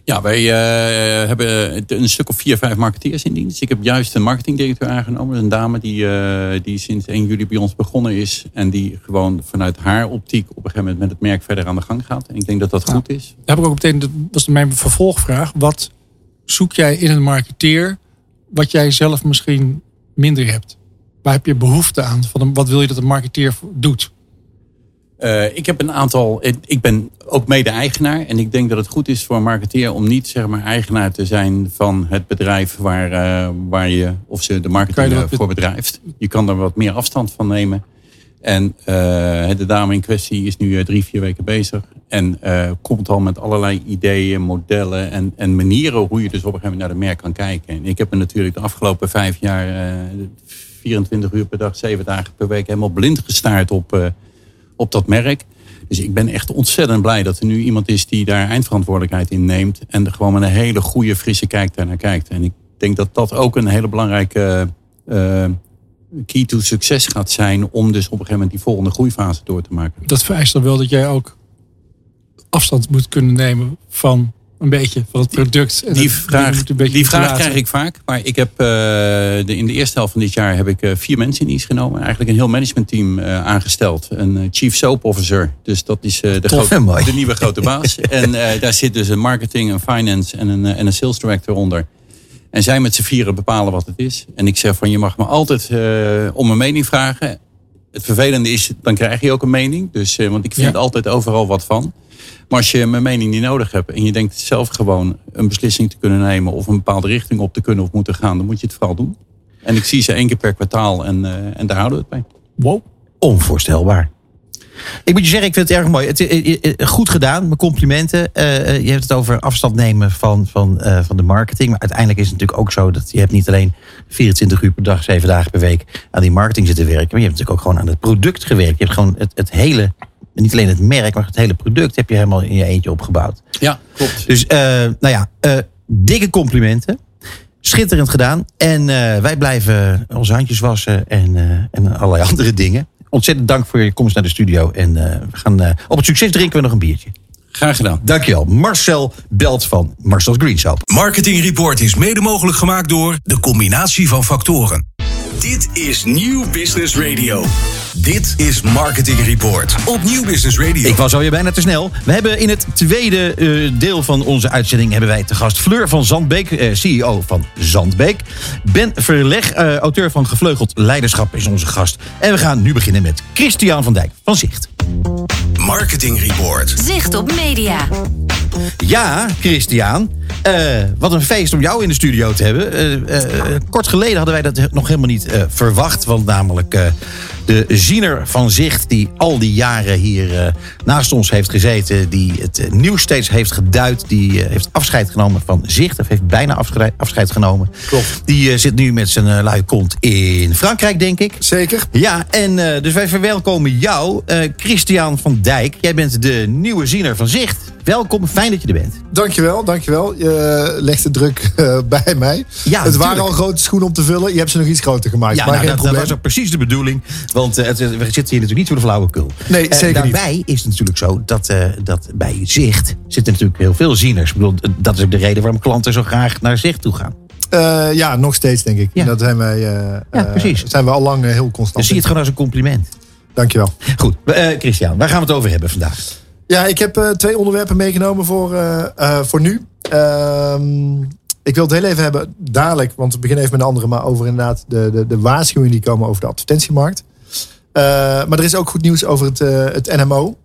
Ja, wij eh, hebben een stuk of vier, vijf marketeers in dienst. Ik heb juist een marketingdirecteur aangenomen. Een dame die, eh, die sinds 1 juli bij ons begonnen is. En die gewoon vanuit haar optiek op een gegeven moment met het merk verder aan de gang gaat. En ik denk dat dat Ja. goed is. Daar heb ik ook meteen, dat was mijn vervolgvraag. Wat zoek jij in een marketeer wat jij zelf misschien minder hebt? Waar heb je behoefte aan? Van een- wat wil je dat een marketeer doet? Eh, ik heb een aantal. ik- ben ook mede-eigenaar. En ik denk dat het goed is voor een marketeer om niet zeg maar, eigenaar te zijn van het bedrijf waar, eh, waar je of ze de marketing eh, voor bedrijft. Je kan er wat meer afstand van nemen. En de dame in kwestie is nu drie, vier weken bezig. En komt al met allerlei ideeën, modellen en, en manieren hoe je dus op een gegeven moment naar de merk kan kijken. En ik heb me natuurlijk de afgelopen vijf jaar eh 24 uur per dag, zeven dagen per week helemaal blind gestaard op, op dat merk. Dus ik ben echt ontzettend blij dat er nu iemand is die daar eindverantwoordelijkheid in neemt. En er gewoon met een hele goede, frisse kijk daar naar kijkt. En ik denk dat dat ook een hele belangrijke eh, key to succes gaat zijn. Om dus op een gegeven moment die volgende groeifase door te maken. Dat vereist dan wel dat jij ook afstand moet kunnen nemen van een beetje van het product. Die vraag, beetje die vraag krijg ik vaak. Maar ik heb, eh, de, in de eerste helft van dit jaar heb ik eh, vier mensen in dienst genomen. Eigenlijk een heel managementteam eh, aangesteld. Een eh, chief soap officer. Dus dat is eh, de, Tof grote, de nieuwe grote baas. en eh, daar zit dus een marketing, een finance en een, en een sales director onder. En zij met z'n vieren bepalen wat het is. En ik zeg van je mag me altijd eh, om een mening vragen. Het vervelende is, dan krijg je ook een mening. Dus, eh, want ik vind Ja. altijd overal wat van. Maar als je mijn mening niet nodig hebt en je denkt zelf gewoon een beslissing te kunnen nemen of een bepaalde richting op te kunnen of moeten gaan, dan moet je het vooral doen. En ik zie ze één keer per kwartaal en, eh, en daar houden we het bij. Wow. Onvoorstelbaar. Ik moet je zeggen, ik vind het erg mooi. Het, eh, eh, goed gedaan, mijn complimenten. Je hebt het over afstand nemen van, van, van de marketing. Maar uiteindelijk is het natuurlijk ook zo dat je hebt niet alleen 24 uur per dag, 7 dagen per week aan die marketing zitten werken. Maar je hebt natuurlijk ook gewoon aan het product gewerkt. Je hebt gewoon het, het hele, niet alleen het merk, maar het hele product heb je helemaal in je eentje opgebouwd. Ja, klopt. Dus eh, nou ja, eh, dikke complimenten. Schitterend gedaan. En eh, wij blijven onze handjes wassen en, eh, en allerlei andere dingen. Ontzettend dank voor je komst naar de studio. En eh, we gaan, eh, op het succes drinken we nog een biertje. Graag gedaan. Dankjewel. Marcel Belt van Marcel's Green Soap. Marketing Report is mede mogelijk gemaakt door de combinatie van factoren. Dit is Nieuw Business Radio. Dit is Marketing Report op Nieuw Business Radio. Ik was alweer bijna te snel. We hebben in het tweede eh, deel van onze uitzending hebben wij te gast Fleur van Zandbeek, eh, CEO van Zandbeek. Ben Verleg, eh, auteur van Gevleugeld Leiderschap, is onze gast. En we gaan nu beginnen met Christian van Dijk van Zicht. Marketing Report. Zicht op media. Ja, Christian. Eh, wat een feest om jou in de studio te hebben. Eh, eh, kort geleden hadden wij dat nog helemaal niet verwacht. Want namelijk de ziener van Zicht... die al die jaren hier naast ons heeft gezeten... die het nieuws steeds heeft geduid... die heeft afscheid genomen van Zicht... of heeft bijna afscheid, afscheid genomen. Klopt. Die zit nu met zijn luie kont in Frankrijk, denk ik. Zeker. Ja, en dus wij verwelkomen jou, Christian van Dijk. Jij bent de nieuwe ziener van Zicht. Welkom, fijn dat je er bent. Dankjewel, dankjewel. Je legt de druk eh, bij mij. Ja, het waren al grote schoenen om te vullen. Je hebt ze nog iets groter gemaakt. Ja, maar nou, geen dat, dat was ook precies de bedoeling. Want het, we zitten hier natuurlijk niet voor de flauwekul. Nee, Eh, zeker niet. daarbij is het natuurlijk zo dat, dat bij Zicht zitten natuurlijk heel veel zieners. Ik bedoel, dat is ook de reden waarom klanten zo graag naar Zicht toe gaan. Ja, nog steeds denk ik. Ja. Dat zijn wij, eh, Ja, precies. zijn we al lang heel constant. Dus zie je het gewoon als een compliment. Dankjewel. Goed, Christian, waar gaan we het over hebben vandaag? Ja, ik heb eh, twee onderwerpen meegenomen voor, eh, eh, voor nu. Ehm, ik wil het heel even hebben dadelijk, want we beginnen even met een andere, maar over inderdaad de, de, de waarschuwingen die komen over de advertentiemarkt. Maar er is ook goed nieuws over het, het NMO.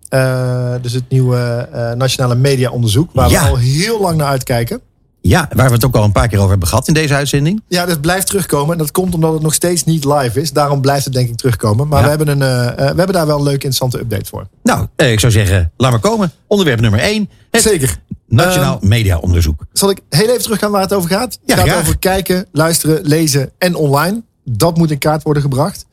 dus het nieuwe Nationale Media Onderzoek, waar Ja. we al heel lang naar uitkijken. Ja, waar we het ook al een paar keer over hebben gehad in deze uitzending. Ja, dat blijft terugkomen. En dat komt omdat het nog steeds niet live is. Daarom blijft het denk ik terugkomen. Maar Ja. we, hebben een, eh, eh, we hebben daar wel een leuke, interessante update voor. Nou, eh, ik zou zeggen, laat maar komen. Onderwerp nummer 1. Het Zeker. Nationaal Media Onderzoek. Zal ik heel even teruggaan waar het over gaat? Het Ja, gaat graag. over kijken, luisteren, lezen en online. Dat moet in kaart worden gebracht.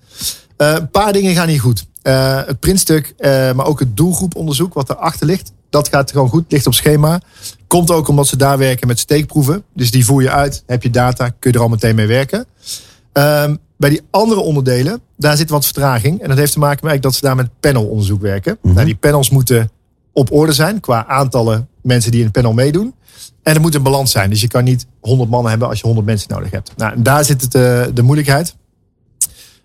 Een paar dingen gaan niet goed. Het printstuk, maar ook het doelgroeponderzoek wat erachter ligt. Dat gaat gewoon goed, ligt op schema. Komt ook omdat ze daar werken met steekproeven. Dus die voer je uit, heb je data, kun je er al meteen mee werken. Ehm, bij die andere onderdelen, daar zit wat vertraging. En dat heeft te maken met dat ze daar met panelonderzoek werken. nou, die panels moeten op orde zijn qua aantallen mensen die in het panel meedoen. En er moet een balans zijn. Dus je kan niet 100 mannen hebben als je 100 mensen nodig hebt. Nou, en daar zit het, eh, de moeilijkheid.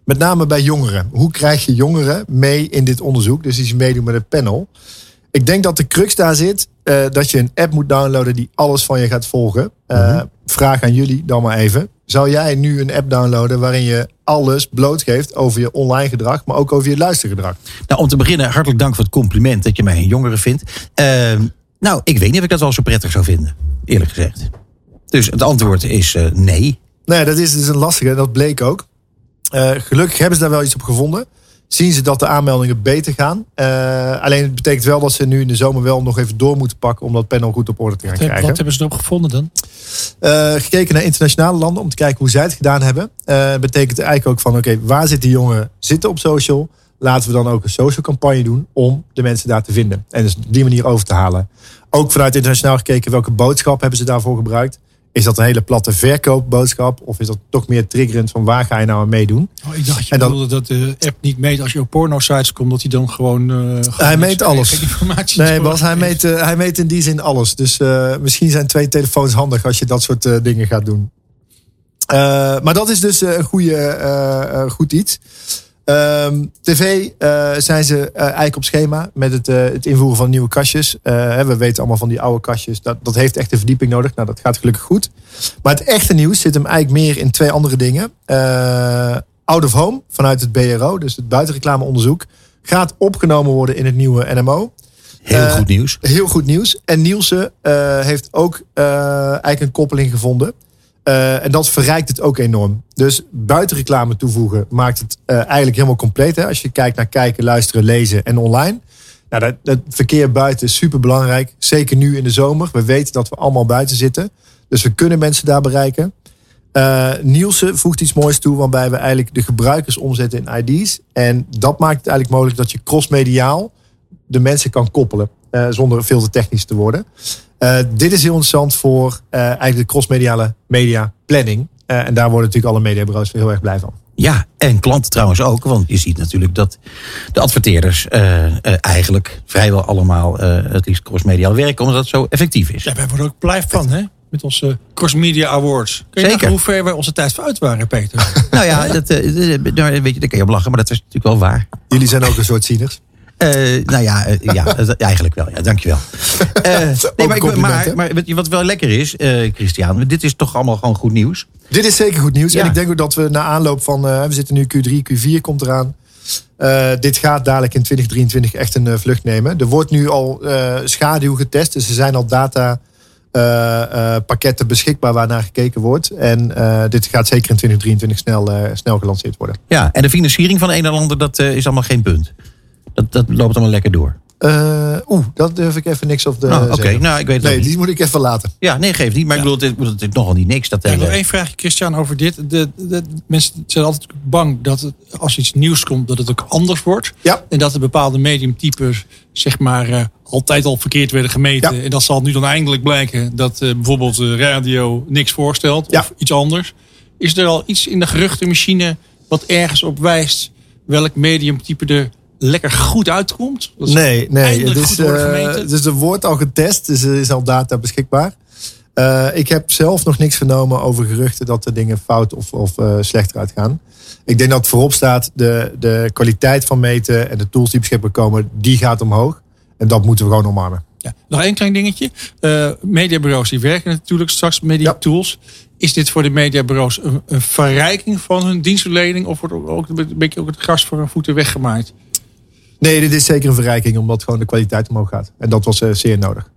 Met name bij jongeren. Hoe krijg je jongeren mee in dit onderzoek? Dus die ze meedoen met het panel. Ik denk dat de crux daar zit eh, dat je een app moet downloaden die alles van je gaat volgen. Eh, Vraag aan jullie dan maar even. Zou jij nu een app downloaden waarin je alles blootgeeft over je online gedrag, maar ook over je luistergedrag? Nou, om te beginnen, hartelijk dank voor het compliment dat je mij een jongere vindt. Ehm, nou, ik weet niet of ik dat wel zo prettig zou vinden, eerlijk gezegd. Dus het antwoord is eh, nee. Nee, dat is dus een lastige. Dat bleek ook. Gelukkig hebben ze daar wel iets op gevonden. Zien ze dat de aanmeldingen beter gaan. Eh, alleen het betekent wel dat ze nu in de zomer wel nog even door moeten pakken om dat panel goed op orde te gaan Wat, krijgen. wat hebben ze erop gevonden dan? Eh, gekeken naar internationale landen om te kijken hoe zij het gedaan hebben. Eh betekent eigenlijk ook van oké, waar zitten jongeren zitten op social? Laten we dan ook een social campagne doen om de mensen daar te vinden. En dus op die manier over te halen. Ook vanuit internationaal gekeken, welke boodschap hebben ze daarvoor gebruikt? Is dat een hele platte verkoopboodschap? Of is dat toch meer triggerend van waar ga je nou aan meedoen? Oh, ik dacht je En dan- bedoelde dat de app niet meet als je op porno-sites komt, dat hij dan gewoon... eh, gewoon Hij meet alles. informatie Nee, Bas, hij meet, eh, hij meet in die zin alles. Dus eh, misschien zijn twee telefoons handig als je dat soort dingen gaat doen. Maar dat is dus een goede, goed iets. Ehm, TV eh, zijn ze eh, eigenlijk op schema met het, eh, het invoeren van nieuwe kastjes. We weten allemaal van die oude kastjes. Dat, dat heeft echt een verdieping nodig. Nou, dat gaat gelukkig goed. Maar het echte nieuws zit hem eigenlijk meer in twee andere dingen. Out of home vanuit het BRO, dus het buitenreclameonderzoek, gaat opgenomen worden in het nieuwe NMO. Heel goed nieuws. Heel goed nieuws. En Nielsen heeft ook eigenlijk een koppeling gevonden. Eh, en dat verrijkt het ook enorm. Dus buitenreclame toevoegen maakt het eh, eigenlijk helemaal compleet. Hè? Als je kijkt naar kijken, luisteren, lezen en online. Nou, dat, dat verkeer buiten is super belangrijk. Zeker nu in de zomer. We weten dat we allemaal buiten zitten. Dus we kunnen mensen daar bereiken. Eh Nielsen voegt iets moois toe waarbij we eigenlijk de gebruikers omzetten in ID's. En dat maakt het eigenlijk mogelijk dat je crossmediaal de mensen kan koppelen. Eh, zonder veel te technisch te worden. Eh, dit is heel interessant voor eh, eigenlijk de crossmediale media planning. Eh, en daar worden natuurlijk alle mediabureaus heel erg blij van. Ja, en klanten trouwens ook. Want je ziet natuurlijk dat de adverteerders eh, eh, eigenlijk vrijwel allemaal eh, het liefst crossmediaal werken. Omdat het zo effectief is. Ja, wij worden ook blij van, hè? Met onze Cross Media Awards. Kun je Zeker. hoe ver wij onze tijd vooruit waren, Peter? Nou ja, dat, nou, weet je, daar kan je op lachen. Maar dat is natuurlijk wel waar. Jullie zijn ook een soort zieners. Eh, nou ja, eh, ja eigenlijk wel. Ja, dankjewel. Nee, een maar, ik- compliment, maar, hè? maar wat- wel lekker is, Christian, dit is toch allemaal gewoon goed nieuws. Dit is zeker goed nieuws. Ja. En ik denk ook dat we na aanloop van... we zitten nu Q3, Q4 komt eraan. Dit gaat dadelijk in 2023 echt een vlucht nemen. Er wordt nu al schaduw getest. Dus er zijn al data eh, eh, pakketten beschikbaar waar naar gekeken wordt. En dit gaat zeker in 2023 snel, snel gelanceerd worden. Ja, en de financiering van een en ander, dat is allemaal geen punt. Dat, dat loopt allemaal lekker door. Eh, Oeh, dat durf ik even niks op de. Nou, Oké, nou, ik weet het Nee, die moet ik even laten. Ja, nee, geeft niet. Maar ik bedoel, het is, het is nogal niet niks. Dat, Ja, nog één vraagje, Christian, over dit. De, de, mensen zijn altijd bang dat het, als iets nieuws komt, dat het ook anders wordt. Ja. En dat er bepaalde mediumtypes, zeg maar, eh, altijd al verkeerd werden gemeten. Ja. En dat zal nu dan eindelijk blijken dat eh, bijvoorbeeld de radio niks voorstelt Ja. of iets anders. Is er al iets in de geruchtenmachine wat ergens op wijst welk mediumtype er lekker goed uitkomt? Nee, nee. Het is, eh, gemeten. dus er wordt al getest, dus er is al data beschikbaar. Eh, ik heb zelf nog niks vernomen over geruchten dat er dingen fout of, of eh, slechter uitgaan. Ik denk dat voorop staat de, de kwaliteit van meten en de tools die beschikbaar komen, die gaat omhoog. En dat moeten we gewoon omarmen. Ja. Nog één klein dingetje. Uh, mediabureaus die werken natuurlijk straks met die Ja. tools. Is dit voor de mediabureaus een, een verrijking van hun dienstverlening? Of wordt ook een beetje ook het gras voor hun voeten weggemaaid? Nee, dit is zeker een verrijking omdat gewoon de kwaliteit omhoog gaat. En dat was eh, zeer nodig.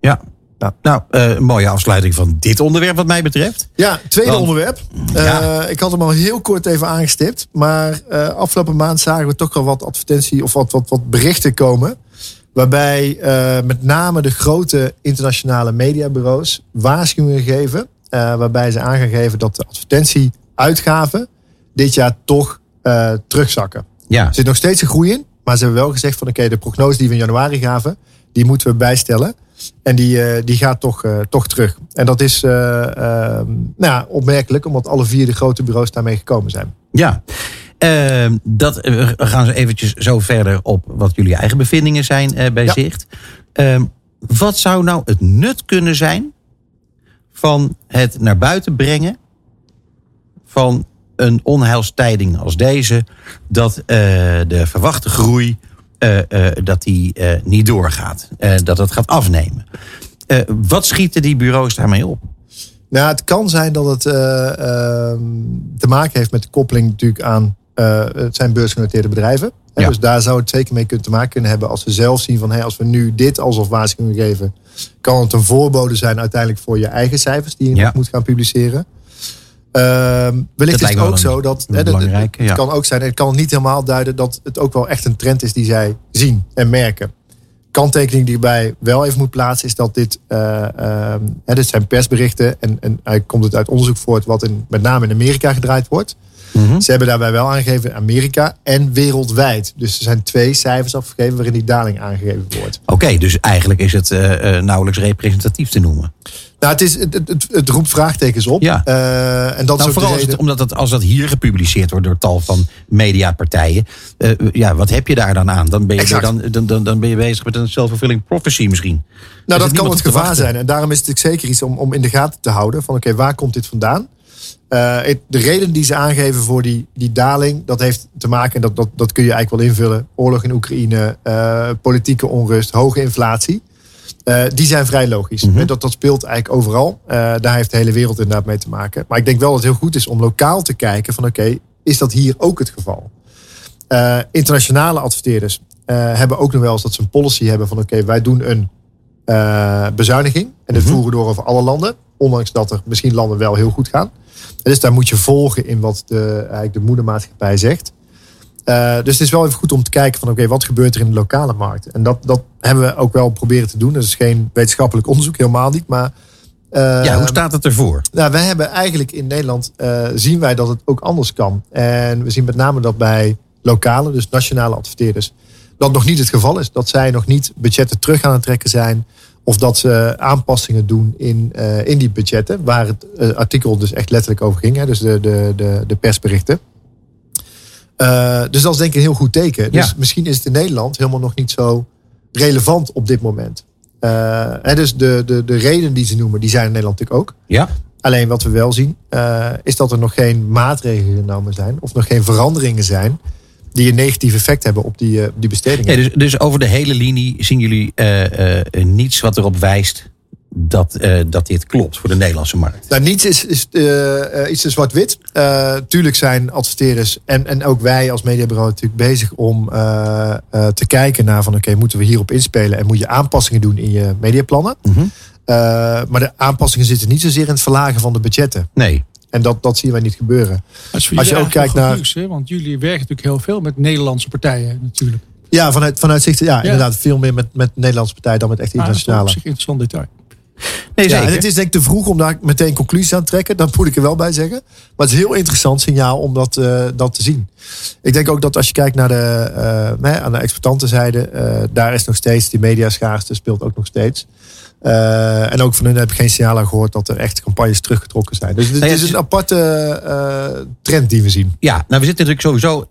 Ja. Ja. Nou, een mooie afsluiting van dit onderwerp wat mij betreft. Ja, tweede Want- onderwerp. Eh. Ik had hem al heel kort even aangestipt. Maar afgelopen maand zagen we toch al wat advertentie of wat, wat, wat berichten komen. Waarbij met name de grote internationale mediabureaus waarschuwingen geven. waarbij ze aan gaan geven dat de advertentieuitgaven dit jaar toch terugzakken. Ja. Er zit nog steeds een groei in. Maar ze hebben wel gezegd van oké, de prognose die we in januari gaven, die moeten we bijstellen. En die, eh, die gaat toch, eh, toch terug. En dat is eh, ehm, nou ja, opmerkelijk, omdat alle vier de grote bureaus daarmee gekomen zijn. Ja. Ehm, dat, we gaan ze eventjes zo verder op wat jullie eigen bevindingen zijn eh, bij Ja. Zicht. Ehm, wat zou nou het nut kunnen zijn van het naar buiten brengen van een onheilstijding als deze, dat eh, de verwachte groei eh, eh, dat die niet doorgaat, dat het gaat afnemen. Wat schieten die bureaus daarmee op? Nou, het kan zijn dat het eh, ehm, te maken heeft met de koppeling natuurlijk aan het zijn beursgenoteerde bedrijven. Ja. Dus daar zou het zeker mee kunnen te maken kunnen hebben als we zelf zien van hey, als we nu dit alsof waarschuwing geven, kan het een voorbode zijn uiteindelijk voor je eigen cijfers die je Ja. nog moet gaan publiceren. Ehm, wellicht Dat is het ook een- zo dat hè, de- het ja. kan ook zijn, het kan niet helemaal duiden dat het ook wel echt een trend is die zij zien en merken. Kanttekening die ik bij wel even moet plaatsen is dat dit, eh, ehm, hè, dit zijn persberichten en, en eigenlijk komt het uit onderzoek voort wat in, met name in Amerika gedraaid wordt. Mhm. Ze hebben daarbij wel aangegeven Amerika en wereldwijd. Dus er zijn twee cijfers afgegeven waarin die daling aangegeven wordt. Oké, dus eigenlijk is het eh, eh, nauwelijks representatief te noemen. Nou, het, is, het, het, roept vraagtekens op. Ja. Eh, en dat Nou, is vooral reden. het, omdat het, als dat hier gepubliceerd wordt door tal van mediapartijen. eh, ja, wat heb je daar dan aan? Dan ben je, dan, dan, dan, dan ben je bezig met een self-fulfilling prophecy misschien. Nou, dat kan het gevaar zijn. En daarom is het zeker iets om, om in de gaten te houden. Van oké, waar komt dit vandaan? Eh, de reden die ze aangeven voor die, die daling, dat heeft te maken, en dat, dat, dat kun je eigenlijk wel invullen. Oorlog in Oekraïne, politieke onrust, hoge inflatie. Eh, die zijn vrij logisch. En Dat, dat speelt eigenlijk overal. Eh, daar heeft de hele wereld inderdaad mee te maken. Maar ik denk wel dat het heel goed is om lokaal te kijken van oké, is dat hier ook het geval? Eh, internationale adverteerders hebben ook nog wel eens dat ze een policy hebben van oké, wij doen een bezuiniging. En dat Mhm. voeren we door over alle landen. Ondanks dat er misschien landen wel heel goed gaan. En dus daar moet je volgen in wat de, eigenlijk de moedermaatschappij zegt. Eh, dus het is wel even goed om te kijken van oké, wat gebeurt er in de lokale markt? En dat, dat hebben we ook wel proberen te doen. Dat is geen wetenschappelijk onderzoek, helemaal niet. Maar eh, ja, hoe staat het ervoor? nou, wij hebben eigenlijk in Nederland eh, zien wij dat het ook anders kan. En we zien met name dat bij lokale, dus nationale adverteerders, dat nog niet het geval is. Dat zij nog niet budgetten terug aan het trekken zijn. Of dat ze aanpassingen doen in, in die budgetten. Waar het artikel dus echt letterlijk over ging. Hè, dus de, de, de, de persberichten. Eh, dus dat is denk ik een heel goed teken. Dus Ja. misschien is het in Nederland helemaal nog niet zo relevant op dit moment. Eh, hè, dus de, de, de redenen die ze noemen, die zijn in Nederland natuurlijk ook. Ja, Alleen wat we wel zien, eh, is dat er nog geen maatregelen genomen zijn. Of nog geen veranderingen zijn. Die een negatief effect hebben op die, die bestedingen. ja dus, dus over de hele linie zien jullie niets wat erop wijst dat, eh, dat dit klopt voor de Nederlandse markt. Nou, niets is, is eh, eh, iets te zwart-wit. Eh, tuurlijk zijn adverteerders en, en ook wij als mediabureau natuurlijk bezig om eh, eh, te kijken naar van oké, moeten we hierop inspelen en moet je aanpassingen doen in je mediaplannen. Mhm. Eh, maar de aanpassingen zitten niet zozeer in het verlagen van de budgetten. Nee. En dat, dat zien wij niet gebeuren. Als je ook kijkt naar- goed nieuws, hè? Want jullie werken natuurlijk heel veel met Nederlandse partijen natuurlijk. Ja, vanuit, vanuit zicht, ja, inderdaad, veel meer met, met Nederlandse partijen dan met echt Maar dat is internationale. op zich interessant detail. Nee, Ja, en het is denk ik te vroeg om daar meteen conclusies aan te trekken. Dat moet ik er wel bij zeggen. Maar het is een heel interessant signaal om dat, eh, dat te zien. Ik denk ook dat als je kijkt naar de, nee, aan de exploitantenzijde, eh daar is nog steeds die mediaschaarste speelt ook nog steeds. En ook van hun heb ik geen signalen gehoord dat er echt campagnes teruggetrokken zijn. Dus het Nou ja, is een aparte trend die we zien. Ja, nou we zitten natuurlijk sowieso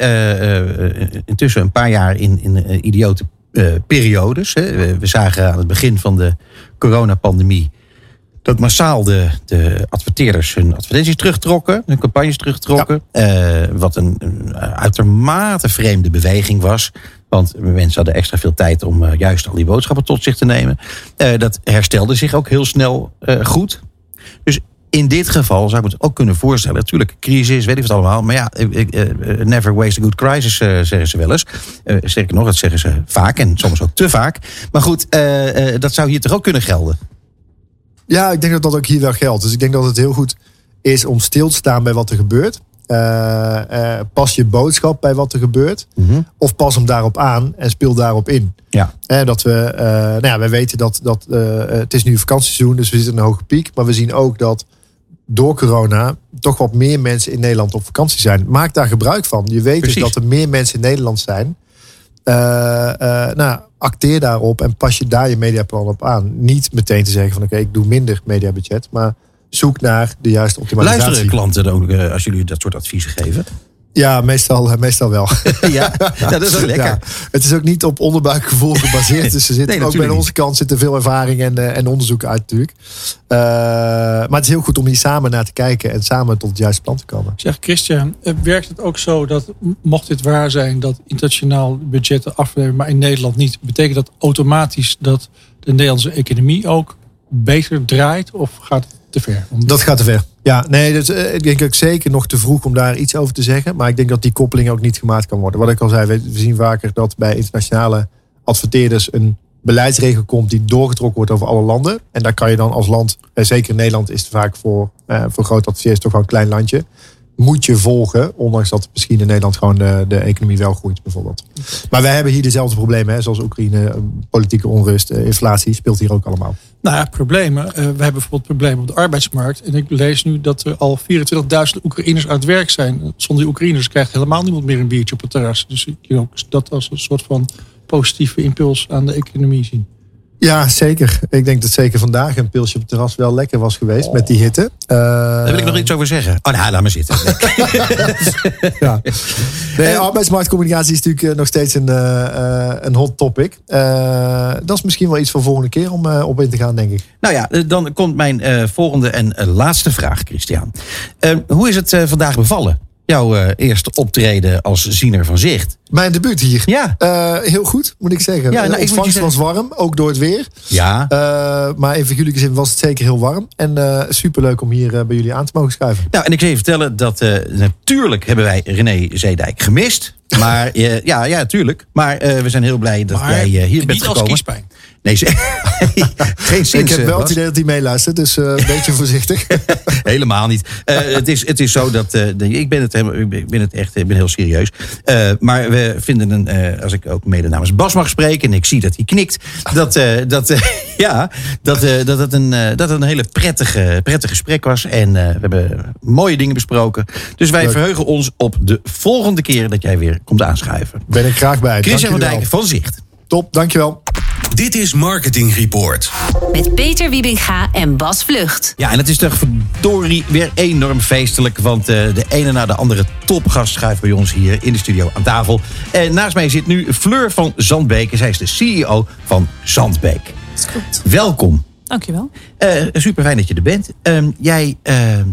intussen een paar jaar in, in idiote eh, periodes. Hè. We, zagen aan het begin van de coronapandemie dat massaal de, de adverteerders hun advertenties terugtrokken, hun campagnes terugtrokken. Eh, wat een, een uitermate vreemde beweging was. Want mensen hadden extra veel tijd om eh, juist al die boodschappen tot zich te nemen. Eh, dat herstelde zich ook heel snel eh, goed. Dus in dit geval zou ik me het ook kunnen voorstellen. Natuurlijk, crisis, weet ik wat allemaal. Maar ja, eh, eh, never waste a good crisis, eh, zeggen ze wel eens. Sterker nog, dat zeggen ze vaak en soms ook te vaak. Maar goed, dat zou hier toch ook kunnen gelden? Ja, ik denk dat dat ook hier wel geldt. Dus ik denk dat het heel goed is om stil te staan bij wat er gebeurt. Pas je boodschap bij wat er gebeurt. Of pas hem daarop aan en speel daarop in. Ja. Eh, dat we, nou ja, wij weten dat, dat het is nu vakantieseizoen, dus we zitten in een hoge piek. Maar we zien ook dat door corona toch wat meer mensen in Nederland op vakantie zijn. Maak daar gebruik van. Je weet Precies. dus dat er meer mensen in Nederland zijn. Eh, nou, acteer daarop en pas je daar je mediaplan op aan. Niet meteen te zeggen van oké, ik doe minder mediabudget. Maar zoek naar de juiste optimalisatie. Luisteren klanten ook eh, als jullie dat soort adviezen geven? Ja, meestal, eh, meestal wel. ja, ja, dat is wel lekker. Ja, het is ook niet op onderbuikgevoel gebaseerd. Dus er zit Nee, ook bij onze kant zitten veel ervaring en, eh, en onderzoek uit natuurlijk. Eh, maar het is heel goed om hier samen naar te kijken en samen tot het juiste plan te komen. Zeg Christian, werkt het ook zo dat mocht dit waar zijn dat internationaal budgetten afnemen, maar in Nederland niet, betekent dat automatisch dat de Nederlandse economie ook beter draait of gaat het te ver? Dat gaat te ver. Ja, nee, dus, eh, ik denk ook zeker nog te vroeg om daar iets over te zeggen. Maar ik denk dat die koppeling ook niet gemaakt kan worden. Wat ik al zei, we zien vaker dat bij internationale adverteerders een beleidsregel komt die doorgetrokken wordt over alle landen. En daar kan je dan als land, eh, zeker Nederland is het vaak voor, eh, voor grote adverteerders toch wel een klein landje. Moet je volgen, ondanks dat misschien in Nederland gewoon de, economie wel groeit bijvoorbeeld. Maar wij hebben hier dezelfde problemen, hè, zoals Oekraïne, eh, politieke onrust, eh, inflatie speelt hier ook allemaal. Nou ja, problemen. Eh, we hebben bijvoorbeeld problemen op de arbeidsmarkt. En ik lees nu dat er al 24.000 Oekraïners aan het werk zijn. Zonder die Oekraïners krijgt helemaal niemand meer een biertje op het terras. Dus ik kan ook dat als een soort van positieve impuls aan de economie zien. Ja, zeker. Ik denk dat zeker vandaag een pilsje op het terras wel lekker was geweest met die hitte. Eh, Daar wil ik nog iets over zeggen. Oh, nou, laat maar zitten. ja. Nee, arbeidsmarktcommunicatie is natuurlijk eh, nog steeds een, eh, eh, een hot topic. Eh, dat is misschien wel iets voor volgende keer om eh, op in te gaan, denk ik. Nou ja, eh, dan komt mijn eh, volgende en eh, laatste vraag, Christian. Eh, hoe is het eh, vandaag bevallen? Jouw eh, eerste optreden als ziener van zicht. Mijn debuut hier. Ja. Eh, heel goed, moet ik zeggen. Ja, nou, de je ontvangst was warm, ook door het weer. Ja. Eh, maar in figuurlijke zin was het zeker heel warm. En eh superleuk om hier eh, bij jullie aan te mogen schuiven. Nou, en ik zal je vertellen dat eh, natuurlijk hebben wij René Zeedijk gemist. Maar eh, ja, ja, tuurlijk. Maar eh, we zijn heel blij dat jij eh, hier bent niet als gekomen. kiespijn. Nee, geen zin. ik heb wel het idee dat hij meeluistert, dus eh, een beetje voorzichtig. Helemaal niet. Eh, het, is, het is zo dat. eh, ik, ben het, ik ben het echt ik ben heel serieus. Maar we vinden een. als ik ook mede namens Bas mag spreken. en ik zie dat hij knikt. dat, dat, ja, dat, dat, het een, dat het een hele prettige, prettig gesprek was. En we hebben mooie dingen besproken. Dus wij Leuk. verheugen ons op de volgende keer dat jij weer komt aanschuiven. Ben ik graag bij. Christian van Dijk van Zicht. Top, dankjewel. Dit is Marketing Report. Met Peter Wiebinga en Bas Vlucht. Ja, en het is toch verdorie weer enorm feestelijk. Want eh, de ene na de andere topgast schuift bij ons hier in de studio aan tafel. En naast mij zit nu Fleur van Zandbeek. en Zij is de CEO van Zandbeek. Dat klopt. Welkom. Dankjewel. Eh super fijn dat je er bent. Ehm, jij eh, eh,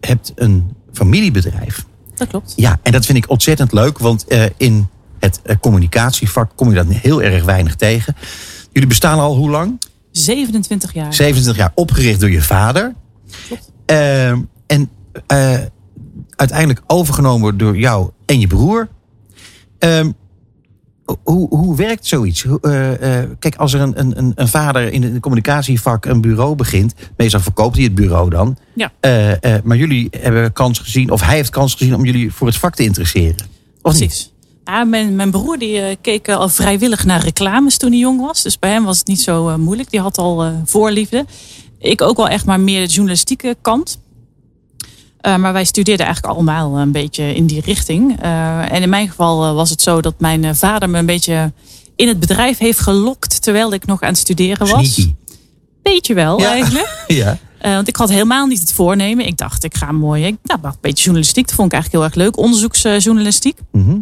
hebt een familiebedrijf. Dat klopt. Ja, en dat vind ik ontzettend leuk. Want eh, in het eh, communicatievak kom je dat heel erg weinig tegen. Jullie bestaan al hoe lang? 27 jaar. 27 jaar opgericht door je vader. Ehm, en eh, uiteindelijk overgenomen door jou en je broer. Ehm, hoe, hoe werkt zoiets? Eh, kijk, als er een, een, een- een vader in het communicatievak een bureau begint, meestal verkoopt hij het bureau dan. Ja. Maar jullie hebben kans gezien, of hij heeft kans gezien om jullie voor het vak te interesseren. Of niet? Ja, mijn, mijn broer die, eh, keek eh, al vrijwillig naar reclames toen hij jong was. Dus bij hem was het niet zo eh, moeilijk. Die had al voorliefde. Ik ook wel echt maar meer de journalistieke kant. Maar wij studeerden eigenlijk allemaal een beetje in die richting. En in mijn geval was het zo dat mijn vader me een beetje in het bedrijf heeft gelokt terwijl ik nog aan het studeren was. Sneaky. Beetje wel Ja. eigenlijk. Ja. Want ik had helemaal niet het voornemen. Ik dacht, ik ga mooi. Ik, nou, een beetje journalistiek. Dat vond ik eigenlijk heel erg leuk. Onderzoeksjournalistiek. Mhm.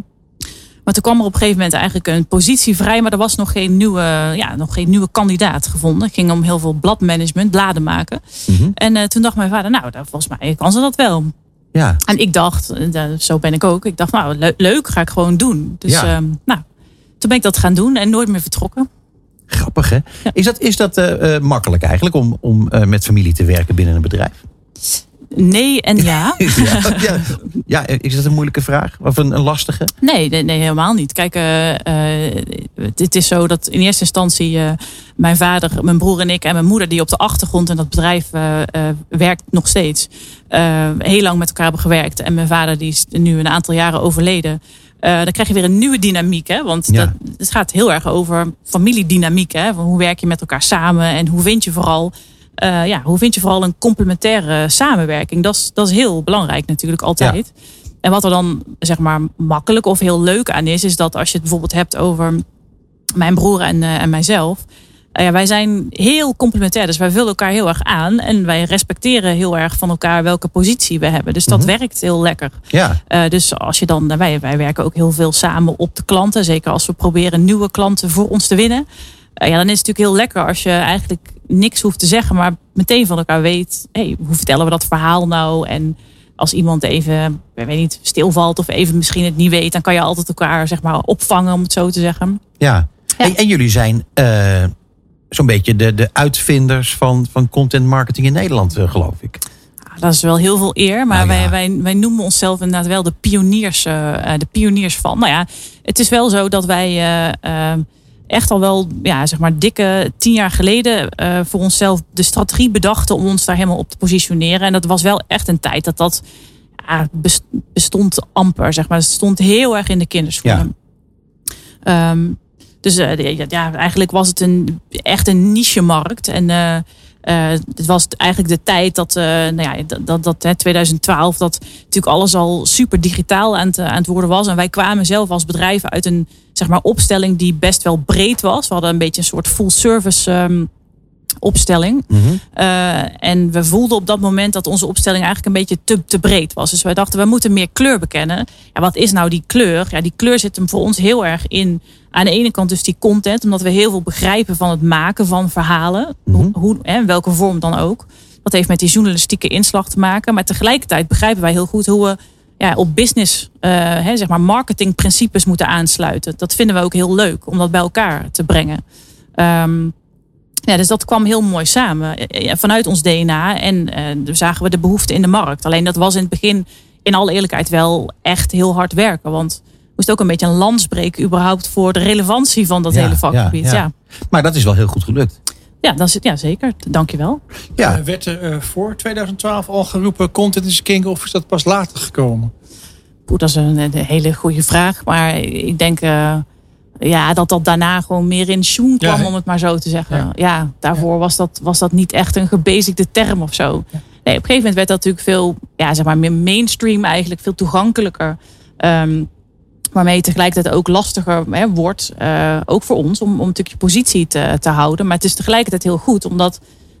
Maar toen kwam er op een gegeven moment eigenlijk een positie vrij. Maar er was nog geen nieuwe, ja, nog geen nieuwe kandidaat gevonden. Het ging om heel veel bladmanagement, bladen maken. Mhm. En eh, toen dacht mijn vader, nou, volgens mij kan ze dat wel. Ja. En ik dacht, eh, zo ben ik ook. Ik dacht, nou, le- leuk, ga ik gewoon doen. Dus Ja. ehm, nou, toen ben ik dat gaan doen en nooit meer vertrokken. Grappig, hè? Is dat, is dat eh, makkelijk eigenlijk om, om met familie te werken binnen een bedrijf? Nee en ja. ja, ja, ja, is dat een moeilijke vraag? Of een, een lastige? Nee, nee, nee, helemaal niet. Kijk, eh, eh, het is zo dat in eerste instantie eh, mijn vader, mijn broer en ik en mijn moeder, die op de achtergrond in dat bedrijf werkt nog steeds, heel lang met elkaar hebben gewerkt. En mijn vader die is nu een aantal jaren overleden. Dan krijg je weer een nieuwe dynamiek. Hè? Want Ja. dat, het gaat heel erg over familiedynamiek. Hè? Van hoe werk je met elkaar samen en hoe vind je vooral, eh, ja, hoe vind je vooral een complementaire samenwerking. Dat is, dat is heel belangrijk natuurlijk altijd. En wat er dan zeg maar makkelijk of heel leuk aan is, is dat als je het bijvoorbeeld hebt over mijn broer en, eh, en mijzelf. eh, ja, wij zijn heel complementair, dus wij vullen elkaar heel erg aan. En wij respecteren heel erg van elkaar welke positie we hebben. Dus dat werkt heel lekker. Ja, dus als je dan, wij, wij werken ook heel veel samen op de klanten. Zeker als we proberen nieuwe klanten voor ons te winnen. Ja, dan is het natuurlijk heel lekker als je eigenlijk niks hoeft te zeggen, maar meteen van elkaar weet. Hey, hoe vertellen we dat verhaal nou? En als iemand even, ik weet niet, stilvalt of even misschien het niet weet, dan kan je altijd elkaar zeg maar opvangen, om het zo te zeggen. ja. Ja. En, en jullie zijn eh, zo'n beetje de, de uitvinders van, van content marketing in Nederland, eh, geloof ik. Ah, Dat is wel heel veel eer, maar Nou ja. wij, wij, wij noemen onszelf inderdaad wel de pioniers, eh, de pioniers van. Nou ja, het is wel zo dat wij echt al wel, ja, zeg maar, dikke tien jaar geleden eh, voor onszelf de strategie bedachten om ons daar helemaal op te positioneren. En dat was wel echt een tijd dat dat ja, bestond amper, zeg maar. Het stond heel erg in de kinderschoenen. Ehm, dus eh, ja, ja, eigenlijk was het een, echt een niche-markt. En eh, het was eigenlijk de tijd dat, eh, nou ja, dat, dat, hè, 2012, dat natuurlijk alles al super digitaal aan het, aan het worden was. En wij kwamen zelf als bedrijf uit een zeg maar, opstelling die best wel breed was. We hadden een beetje een soort full service ehm, opstelling. Eh, en we voelden op dat moment dat onze opstelling eigenlijk een beetje te, te breed was. Dus wij dachten, we moeten meer kleur bekennen. Ja, wat is nou die kleur? Ja, die kleur zit hem voor ons heel erg in. Aan de ene kant dus die content, omdat we heel veel begrijpen van het maken van verhalen. Hoe, hoe, hè, welke vorm dan ook. Dat heeft met die journalistieke inslag te maken. Maar tegelijkertijd begrijpen wij heel goed hoe we ja, op business, eh, hè, zeg maar marketingprincipes moeten aansluiten. Dat vinden we ook heel leuk om dat bij elkaar te brengen. Ehm, ja, dus dat kwam heel mooi samen eh, eh, vanuit ons DNA. En dan zagen we de behoefte in de markt. Alleen dat was in het begin, in alle eerlijkheid, wel echt heel hard werken. Want we moesten ook een beetje een lans breken, überhaupt voor de relevantie van dat Ja, hele vakgebied. ja, Ja, ja. ja. Maar dat is wel heel goed gelukt. dat is, ja zeker. Dankjewel. Ja, werd er eh, voor 2012 al geroepen content is king of is dat pas later gekomen? Poeh, dat is een, een hele goede vraag. Maar ik denk eh, ja, dat dat daarna gewoon meer in schoen kwam, Ja, om het maar zo te zeggen. Ja, Ja. daarvoor Was, dat, was dat niet echt een gebezigde term of zo. Nee, op een gegeven moment werd dat natuurlijk veel, ja, zeg maar, meer mainstream eigenlijk, veel toegankelijker. Ehm, waarmee het tegelijkertijd ook lastiger hè, wordt, eh, ook voor ons, om, om natuurlijk je positie te, te houden. Maar het is tegelijkertijd heel goed, omdat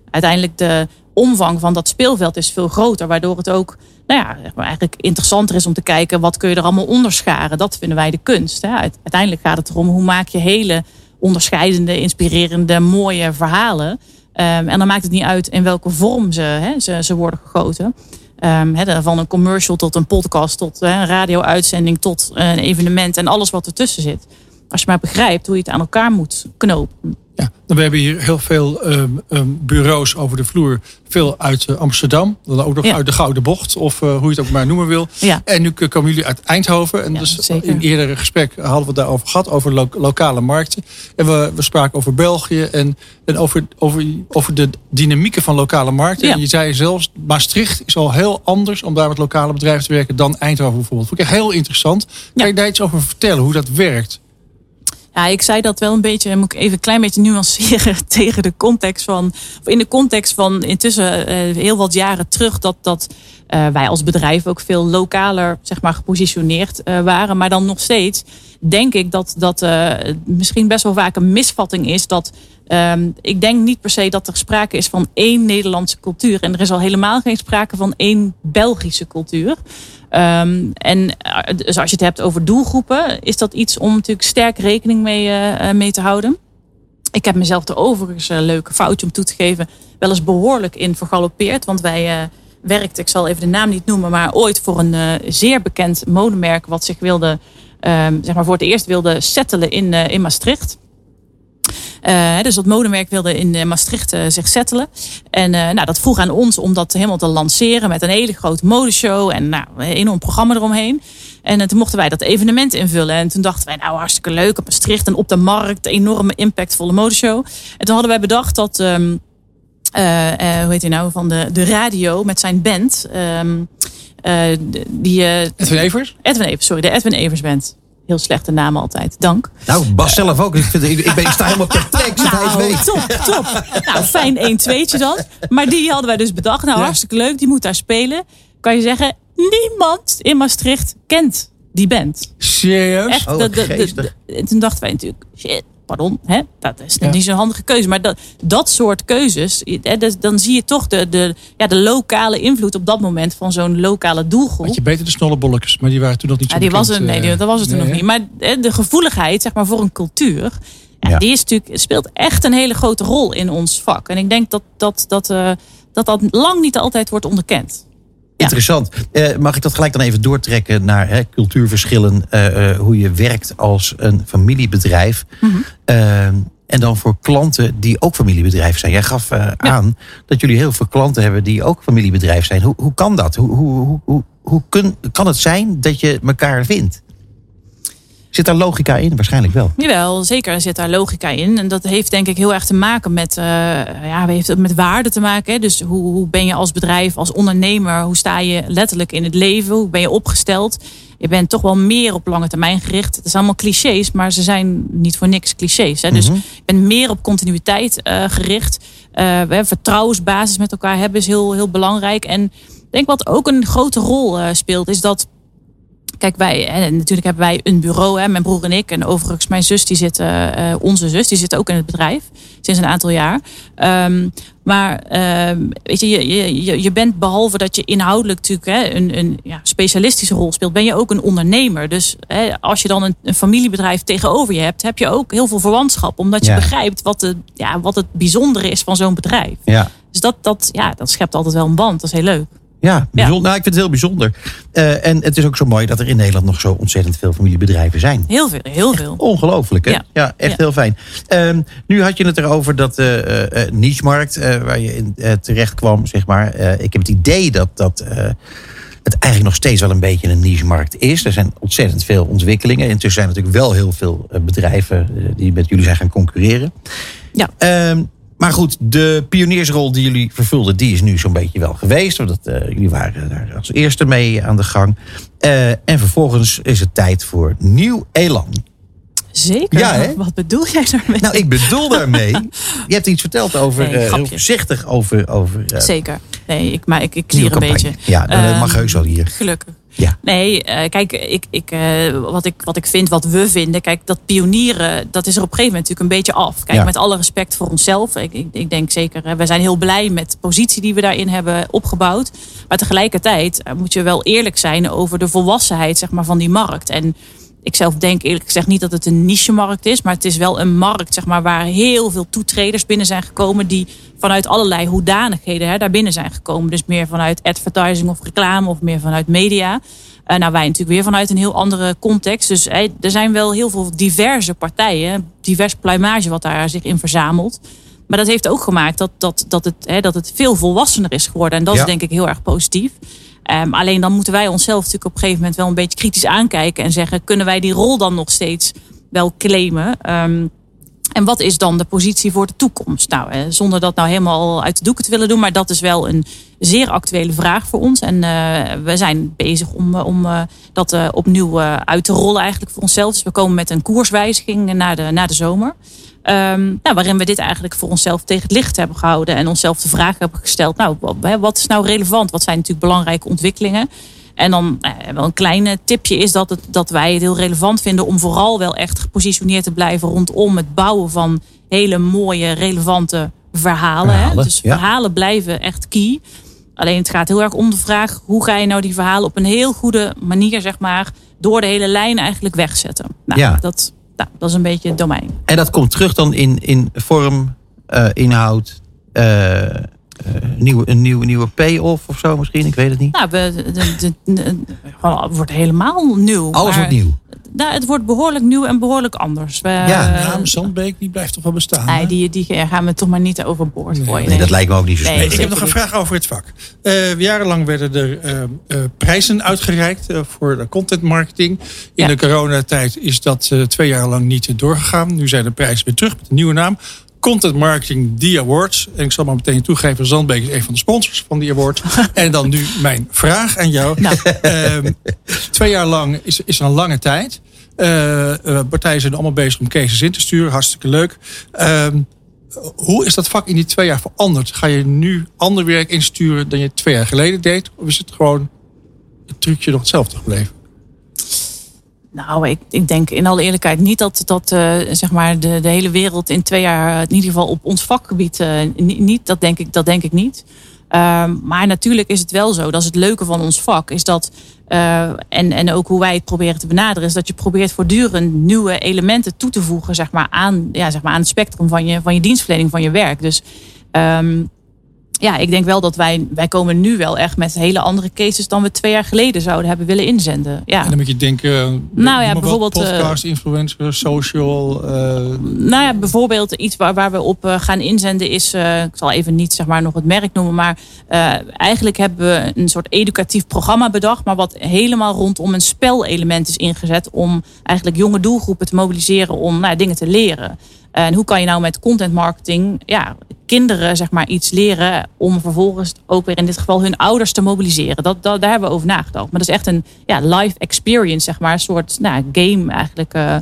uiteindelijk de omvang van dat speelveld is veel groter. Waardoor het ook nou ja, eigenlijk interessanter is om te kijken wat kun je er allemaal onderscharen. Dat vinden wij de kunst. Hè. Uite- Uiteindelijk gaat het erom hoe maak je hele onderscheidende, inspirerende, mooie verhalen. Ehm, en dan maakt het niet uit in welke vorm ze, hè, ze, ze worden gegoten. Hè, van een commercial tot een podcast, tot een radio-uitzending, tot eh, een evenement en alles wat ertussen zit. Als je maar begrijpt hoe je het aan elkaar moet knopen. Ja, we hebben hier heel veel ehm, ehm, bureaus over de vloer. Veel uit eh, Amsterdam, dan ook nog Ja. uit de Gouden Bocht, of eh, hoe je het ook maar noemen wil. Ja. En nu komen jullie uit Eindhoven. En Ja, dus zeker. in eerdere gesprek hadden we het daarover gehad, over lo- lokale markten. En we, we spraken over België en, en over, over, over de dynamieken van lokale markten. Ja. En je zei zelfs, Maastricht is al heel anders om daar met lokale bedrijven te werken dan Eindhoven bijvoorbeeld. Vond ik echt heel interessant. Kan Ja. je daar iets over vertellen, hoe dat werkt? Ja, ik zei dat wel een beetje, moet ik even een klein beetje nuanceren tegen de context van, of in de context van intussen eh, heel wat jaren terug, dat, dat eh, wij als bedrijf ook veel lokaler, zeg maar, gepositioneerd eh, waren. Maar dan nog steeds denk ik dat dat misschien best wel vaak een misvatting is dat ehm, ik denk niet per se dat er sprake is van één Nederlandse cultuur. En er is al helemaal geen sprake van één Belgische cultuur. Ehm, en eh, dus als je het hebt over doelgroepen, is dat iets om natuurlijk sterk rekening mee, eh, eh, mee te houden. Ik heb mezelf er overigens een leuke foutje om toe te geven, wel eens behoorlijk in vergalopeerd. Want wij eh werkten, ik zal even de naam niet noemen, maar ooit voor een zeer bekend modemerk wat zich wilde ehm, zeg maar voor het eerst wilde settelen in, in Maastricht. Eh, dus dat modemerk wilde in eh, Maastricht eh, zich settelen. En nou, dat vroeg aan ons om dat helemaal te lanceren met een hele grote modeshow en nou, een enorm programma eromheen. En toen mochten wij dat evenement invullen. En toen dachten wij, nou hartstikke leuk op Maastricht en op de markt, enorme impactvolle modeshow. En toen hadden wij bedacht dat, ehm, eh, eh, hoe heet hij nou, van de, de radio met zijn band. ehm, eh, die, Edwin Evers? Edwin Evers, sorry, de Edwin Evers Band. Heel slechte naam altijd, dank. Nou, Bas zelf ook. Ik, vind, ik, ik, ben, ik sta helemaal per plek, zit hij het Nou, weet. top, top. Nou, fijn 1 2'tje dan. Maar die hadden wij dus bedacht. Nou, Ja. hartstikke leuk. Die moet daar spelen. Kan je zeggen, niemand in Maastricht kent die band. Serieus? Echt. Oh, en toen dachten wij natuurlijk, shit, pardon, hè, dat is Ja. niet zo'n handige keuze. Maar dat, dat soort keuzes, hè, dus dan zie je toch de, de, ja, de lokale invloed op dat moment van zo'n lokale doelgroep. Had je beter de snollebolletjes, maar die waren toen nog niet zo Ja, die was er, nee, eh, die- dat was het toen nee, nog niet. Maar hè, de gevoeligheid zeg maar, voor een cultuur, ja, Ja. die is natuurlijk, speelt echt een hele grote rol in ons vak. En ik denk dat dat, dat, eh, dat, dat lang niet altijd wordt onderkend. Interessant. Eh, mag ik dat gelijk dan even doortrekken naar hè, cultuurverschillen, eh, eh, hoe je werkt als een familiebedrijf. Mhm. En dan voor klanten die ook familiebedrijf zijn. Jij gaf aan dat jullie heel veel klanten hebben die ook familiebedrijf zijn. Hoe, hoe kan dat? Hoe, hoe, hoe, hoe, hoe kun, kan het zijn dat je elkaar vindt? Zit daar logica in? Waarschijnlijk wel. Jawel, zeker er zit daar logica in. En dat heeft denk ik heel erg te maken met, eh ja, heeft het met waarde te maken. Hè? Dus hoe, hoe ben je als bedrijf, als ondernemer, hoe sta je letterlijk in het leven? Hoe ben je opgesteld? Je bent toch wel meer op lange termijn gericht. Het is allemaal clichés, maar ze zijn niet voor niks clichés. Hè? Dus je bent meer op continuïteit eh, gericht. We vertrouwensbasis met elkaar hebben is heel, heel belangrijk. En ik denk wat ook een grote rol speelt, is dat Kijk, wij, en natuurlijk hebben wij een bureau, hè, mijn broer en ik. En overigens, mijn zus, die zit, eh, eh, onze zus, die zit ook in het bedrijf. Sinds een aantal jaar. Ehm, maar ehm, weet je, je, je- je, je bent behalve dat je inhoudelijk natuurlijk hè, een, een ja, specialistische rol speelt, ben je ook een ondernemer. Dus hè, als je dan een, een familiebedrijf tegenover je hebt, heb je ook heel veel verwantschap. Omdat je Ja. begrijpt wat, de, ja, wat het bijzondere is van zo'n bedrijf. Ja. Dus dat, dat, ja, dat schept altijd wel een band. Dat is heel leuk. Ja, bijzonder. Nou, ik vind het heel bijzonder. Eh, en het is ook zo mooi dat er in Nederland nog zo ontzettend veel familiebedrijven zijn. Heel veel, heel veel. Ongelooflijk, hè? Ja, Ja. echt Ja. heel fijn. Ehm, nu had je het erover dat eh, niche-markt, waar je in terecht kwam, zeg maar. Ik heb het idee dat, dat het eigenlijk nog steeds wel een beetje een niche-markt is. Er zijn ontzettend veel ontwikkelingen. Intussen zijn er natuurlijk wel heel veel bedrijven die met jullie zijn gaan concurreren. Ja. Ehm, maar goed, de pioniersrol die jullie vervulden, die is nu zo'n beetje wel geweest. Want eh, jullie waren daar als eerste mee aan de gang. Eh, en vervolgens is het tijd voor nieuw elan. Zeker. Ja, hè? Wat bedoel jij daarmee? Nou, ik bedoel daarmee. Je hebt iets verteld over. Nee, heel grapje. voorzichtig over. over Zeker. Nee, ik, maar ik, ik nieuwe klier een beetje. Ja, dat Ehm, mag heus wel hier. Gelukkig. Ja. Nee, eh, kijk, ik, ik, eh, wat, ik, wat ik vind, wat we vinden. Kijk, dat pionieren, dat is er op een gegeven moment natuurlijk een beetje af. Kijk, Ja. met alle respect voor onszelf. Ik, ik, ik denk zeker, hè, wij zijn heel blij met de positie die we daarin hebben opgebouwd. Maar tegelijkertijd eh, moet je wel eerlijk zijn over de volwassenheid zeg maar, van die markt. En ik zelf denk eerlijk gezegd niet dat het een niche-markt is. Maar het is wel een markt zeg maar, waar heel veel toetreders binnen zijn gekomen. Die vanuit allerlei hoedanigheden hè, daar binnen zijn gekomen. Dus meer vanuit advertising of reclame of meer vanuit media. Eh, nou, wij natuurlijk weer vanuit een heel andere context. Dus er zijn wel heel veel diverse partijen. Divers pluimage wat daar zich in verzamelt. Maar dat heeft ook gemaakt dat, dat, dat, het, hè, dat het veel volwassener is geworden. En dat Ja. is denk ik heel erg positief. Ehm, alleen dan moeten wij onszelf natuurlijk op een gegeven moment wel een beetje kritisch aankijken. En zeggen, kunnen wij die rol dan nog steeds wel claimen? Ehm, en wat is dan de positie voor de toekomst? Nou, eh, zonder dat nou helemaal uit de doeken te willen doen. Maar dat is wel een zeer actuele vraag voor ons. En eh, we zijn bezig om, eh, om dat opnieuw uit te rollen eigenlijk voor onszelf. Dus we komen met een koerswijziging na de, na de zomer. Ehm, nou, waarin we dit eigenlijk voor onszelf tegen het licht hebben gehouden. En onszelf de vraag hebben gesteld. Nou, wat, is nou relevant? Wat zijn natuurlijk belangrijke ontwikkelingen? En dan eh, wel een klein eh, tipje is dat, het, dat wij het heel relevant vinden om vooral wel echt gepositioneerd te blijven rondom het bouwen van hele mooie, relevante verhalen. hè. Dus ja. verhalen blijven echt key. Alleen het gaat heel erg om de vraag hoe ga je nou die verhalen op een heel goede manier, zeg maar, door de hele lijn eigenlijk wegzetten. Nou, Ja. dat, nou, dat is een beetje het domein. En dat komt terug dan in, in vorm, eh, inhoud, eh, eh, nieuwe, een nieuwe, nieuwe payoff of zo misschien. Ik weet het niet. Nou, we, de, de, het wordt helemaal nieuw. Alles wordt nieuw. Nou, het wordt behoorlijk nieuw en behoorlijk anders. We, Ja. eh, Naam Zandbeek, die blijft toch wel bestaan. nee, hè? die, die gaan we toch maar niet overboord gooien. Nee, dat lijkt me ook niet zo Nee. Ik heb nog een vraag over het vak. Eh, jarenlang werden er eh, eh, prijzen uitgereikt voor de content marketing. In Ja. de coronatijd is dat eh, twee jaar lang niet doorgegaan. Nu zijn de prijzen weer terug met een nieuwe naam. Content Marketing The Awards. En ik zal maar meteen toegeven, Zandbeek is een van de sponsors van die award. en dan nu mijn vraag aan jou. Nou. Ehm, twee jaar lang is, is een lange tijd. Eh, eh, partijen zijn allemaal bezig om cases in te sturen. Hartstikke leuk. Ehm, hoe is dat vak in die twee jaar veranderd? Ga je nu ander werk insturen dan je twee jaar geleden deed? Of is het gewoon het trucje nog hetzelfde gebleven? Nou, ik, ik denk in alle eerlijkheid niet dat, dat eh, zeg maar de, de hele wereld in twee jaar, in ieder geval op ons vakgebied, ni- niet. Dat denk ik, dat denk ik niet. Ehm, maar natuurlijk is het wel zo, dat is het leuke van ons vak, is dat, eh, en, en ook hoe wij het proberen te benaderen, is dat je probeert voortdurend nieuwe elementen toe te voegen zeg maar, aan, ja, zeg maar, aan het spectrum van je, van je dienstverlening, van je werk. Dus ehm, ja, ik denk wel dat wij, wij komen nu wel echt met hele andere cases dan we twee jaar geleden zouden hebben willen inzenden. Ja. En dan moet je denken, maar wat, bijvoorbeeld, eh, podcast, influencer, social. eh, Nou ja, bijvoorbeeld iets waar, waar we op eh, gaan inzenden is, ik zal even niet zeg maar nog het merk noemen, maar eigenlijk hebben we een soort educatief programma bedacht, maar wat helemaal rondom een spelelement is ingezet om eigenlijk jonge doelgroepen te mobiliseren om nou, dingen te leren. En hoe kan je nou met content marketing ja, kinderen zeg maar, iets leren om vervolgens ook weer in dit geval hun ouders te mobiliseren? Dat, dat, daar hebben we over nagedacht. Maar dat is echt een ja, live experience, zeg maar, een soort nou, game eigenlijk eh,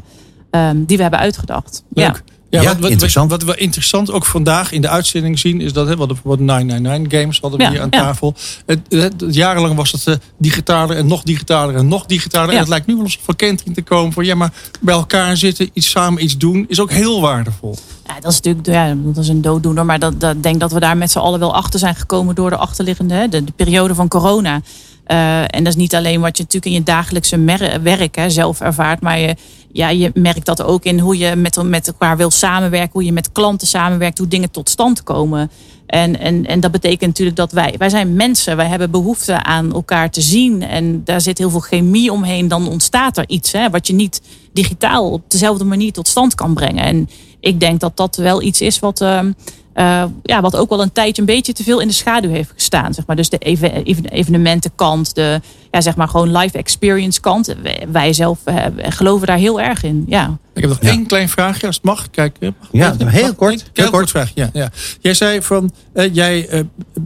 ehm, die we hebben uitgedacht. Ja. Ja, wat, wat, interessant. Wat, we interessant ook vandaag in de uitzending zien, is dat hè, we hadden bijvoorbeeld 999 Games hadden we Ja, hier aan ja. tafel. Het, het- jarenlang was het eh, digitaler en nog digitaler en nog digitaler. En het lijkt nu wel eens van kentering te komen voor ja, maar bij elkaar zitten, iets samen iets doen, is ook heel waardevol. Ja, dat is natuurlijk ja, dat is een dooddoener. Maar dat, dat denk dat we daar met z'n allen wel achter zijn gekomen door de achterliggende, hè, de, de periode van corona. Eh, en dat is niet alleen wat je natuurlijk in je dagelijkse werk hè, zelf ervaart. Maar je, ja, je merkt dat ook in hoe je met, met elkaar wil samenwerken. Hoe je met klanten samenwerkt. Hoe dingen tot stand komen. En, en, en dat betekent natuurlijk dat wij, wij zijn mensen. Wij hebben behoefte aan elkaar te zien. En daar zit heel veel chemie omheen. Dan ontstaat er iets hè, wat je niet digitaal op dezelfde manier tot stand kan brengen. En ik denk dat dat wel iets is wat, ehm, eh, ja, wat ook wel een tijdje een beetje te veel in de schaduw heeft gestaan. Zeg maar. Dus de even, even- evenementenkant, de ja, zeg maar gewoon live experience kant. Wij- Wij zelf eh, geloven daar heel erg in. Ja. Ik heb nog Ja. één klein vraagje, als het mag. Kijk, eh, mag Ja, mag- heel mag- kort, Heel, heel kort vraag. Ja, ja. Jij zei van, eh, jij eh,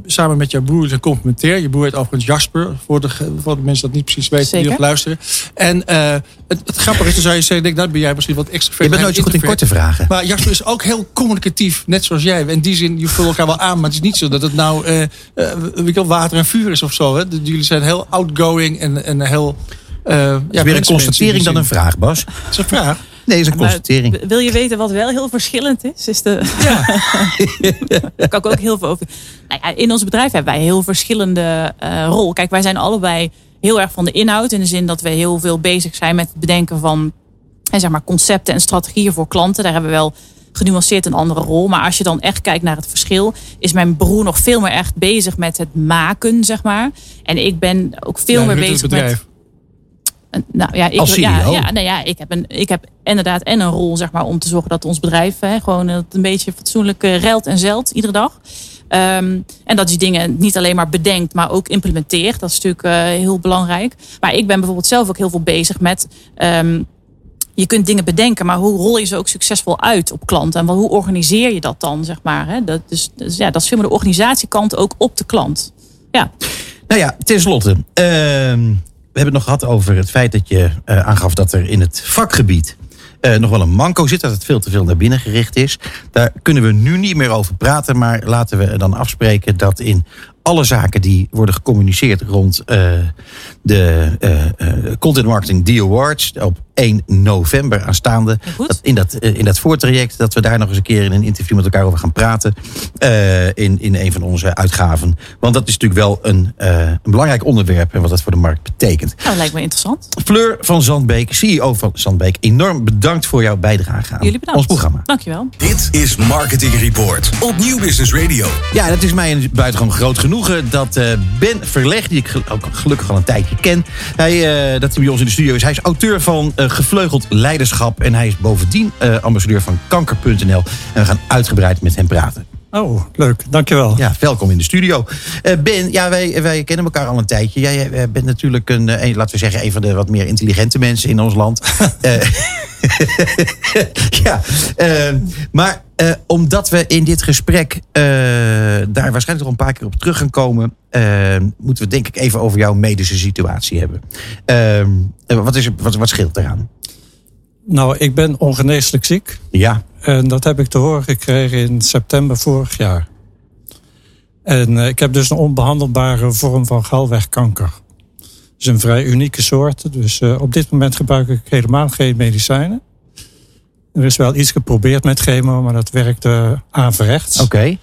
samen met jouw broer is een complementair. Je broer heet overigens Jasper, voor de, voor de mensen dat niet precies weten die nog luisteren. En eh, het, het grappige is, dan zou je zeggen, denk, nou ben jij misschien wat extra Je bent nooit zo goed in korte vragen. Maar Jasper is ook heel communicatief, net zoals jij. In die zin, je vult elkaar wel aan, maar het is niet zo dat het nou wel, water en vuur is of zo. Hè? Jullie zijn heel outgoing en, en heel... eh ja, Het is meer een constatering dan een vraag, Bas. Dat is een vraag. Nee, het is een Maar constatering. wil je weten wat wel heel verschillend is? is de... Daar kan ik ook heel veel over. Nou ja, in ons bedrijf hebben wij heel verschillende eh rol. Kijk, wij zijn allebei heel erg van de inhoud. In de zin dat we heel veel bezig zijn met het bedenken van hè, zeg maar, concepten en strategieën voor klanten. Daar hebben we wel genuanceerd een andere rol. Maar als je dan echt kijkt naar het verschil, is mijn broer nog veel meer echt bezig met het maken, zeg maar. En ik ben ook veel Ja, meer bezig het met. Nou ja, ik, Als CEO. ja, nou ja, ik heb, een, ik heb inderdaad en een rol zeg maar, om te zorgen dat ons bedrijf hè, gewoon het een beetje fatsoenlijk ruilt en zelt iedere dag. Ehm, en dat die dingen niet alleen maar bedenkt, maar ook implementeert. Dat is natuurlijk eh, heel belangrijk. Maar ik ben bijvoorbeeld zelf ook heel veel bezig met. ehm, je kunt dingen bedenken, maar hoe rol je ze ook succesvol uit op klanten? En wel, hoe organiseer je dat dan, zeg maar? Hè? Dat, is, dus ja, dat is veel meer de organisatiekant ook op de klant. Ja. Nou ja, tenslotte. ehm hebben het nog gehad over het feit dat je eh, aangaf dat er in het vakgebied eh, nog wel een manco zit. Dat het veel te veel naar binnen gericht is. Daar kunnen we nu niet meer over praten. Maar laten we dan afspreken dat in alle zaken die worden gecommuniceerd rond eh, de eh, eh, Content Marketing The Awards op 1 november aanstaande. Dat in, dat, in dat voortraject, dat we daar nog eens een keer in een interview met elkaar over gaan praten. eh, in, in een van onze uitgaven. Want dat is natuurlijk wel een, eh, een belangrijk onderwerp en wat dat voor de markt betekent. Nou, dat lijkt me interessant. Fleur van Zandbeek, CEO van Zandbeek, enorm bedankt voor jouw bijdrage aan Jullie bedankt. ons programma. Dankjewel. Dit is Marketing Report op Nieuw Business Radio. Ja, dat is mij een buitengewoon groot genoegen genoegen dat eh, Ben Verleg, die ik ook gelukkig al een tijdje ken, hij, eh, dat hij bij ons in de studio is. Hij is auteur van eh, Gevleugeld Leiderschap en hij is bovendien ambassadeur van kanker.nl. En we gaan uitgebreid met hem praten. Oh, leuk. Dankjewel. Ja, welkom in de studio. Eh, ben, ja, wij, wij kennen elkaar al een tijdje. Jij eh, bent natuurlijk een, eh, een, laten we zeggen, een van de wat meer intelligente mensen in ons land. Eh, ja, maar omdat we in dit gesprek daar waarschijnlijk nog een paar keer op terug gaan komen, moeten we denk ik even over jouw medische situatie hebben. Wat, is wat, wat scheelt eraan? Nou, ik ben ongeneeslijk ziek. Ja, En dat heb ik te horen gekregen in september vorig jaar. En eh, ik heb dus een onbehandelbare vorm van galwegkanker. Het is een vrij unieke soort. Dus eh, op dit moment gebruik ik helemaal geen medicijnen. Er is wel iets geprobeerd met chemo, maar dat werkte averechts. oké.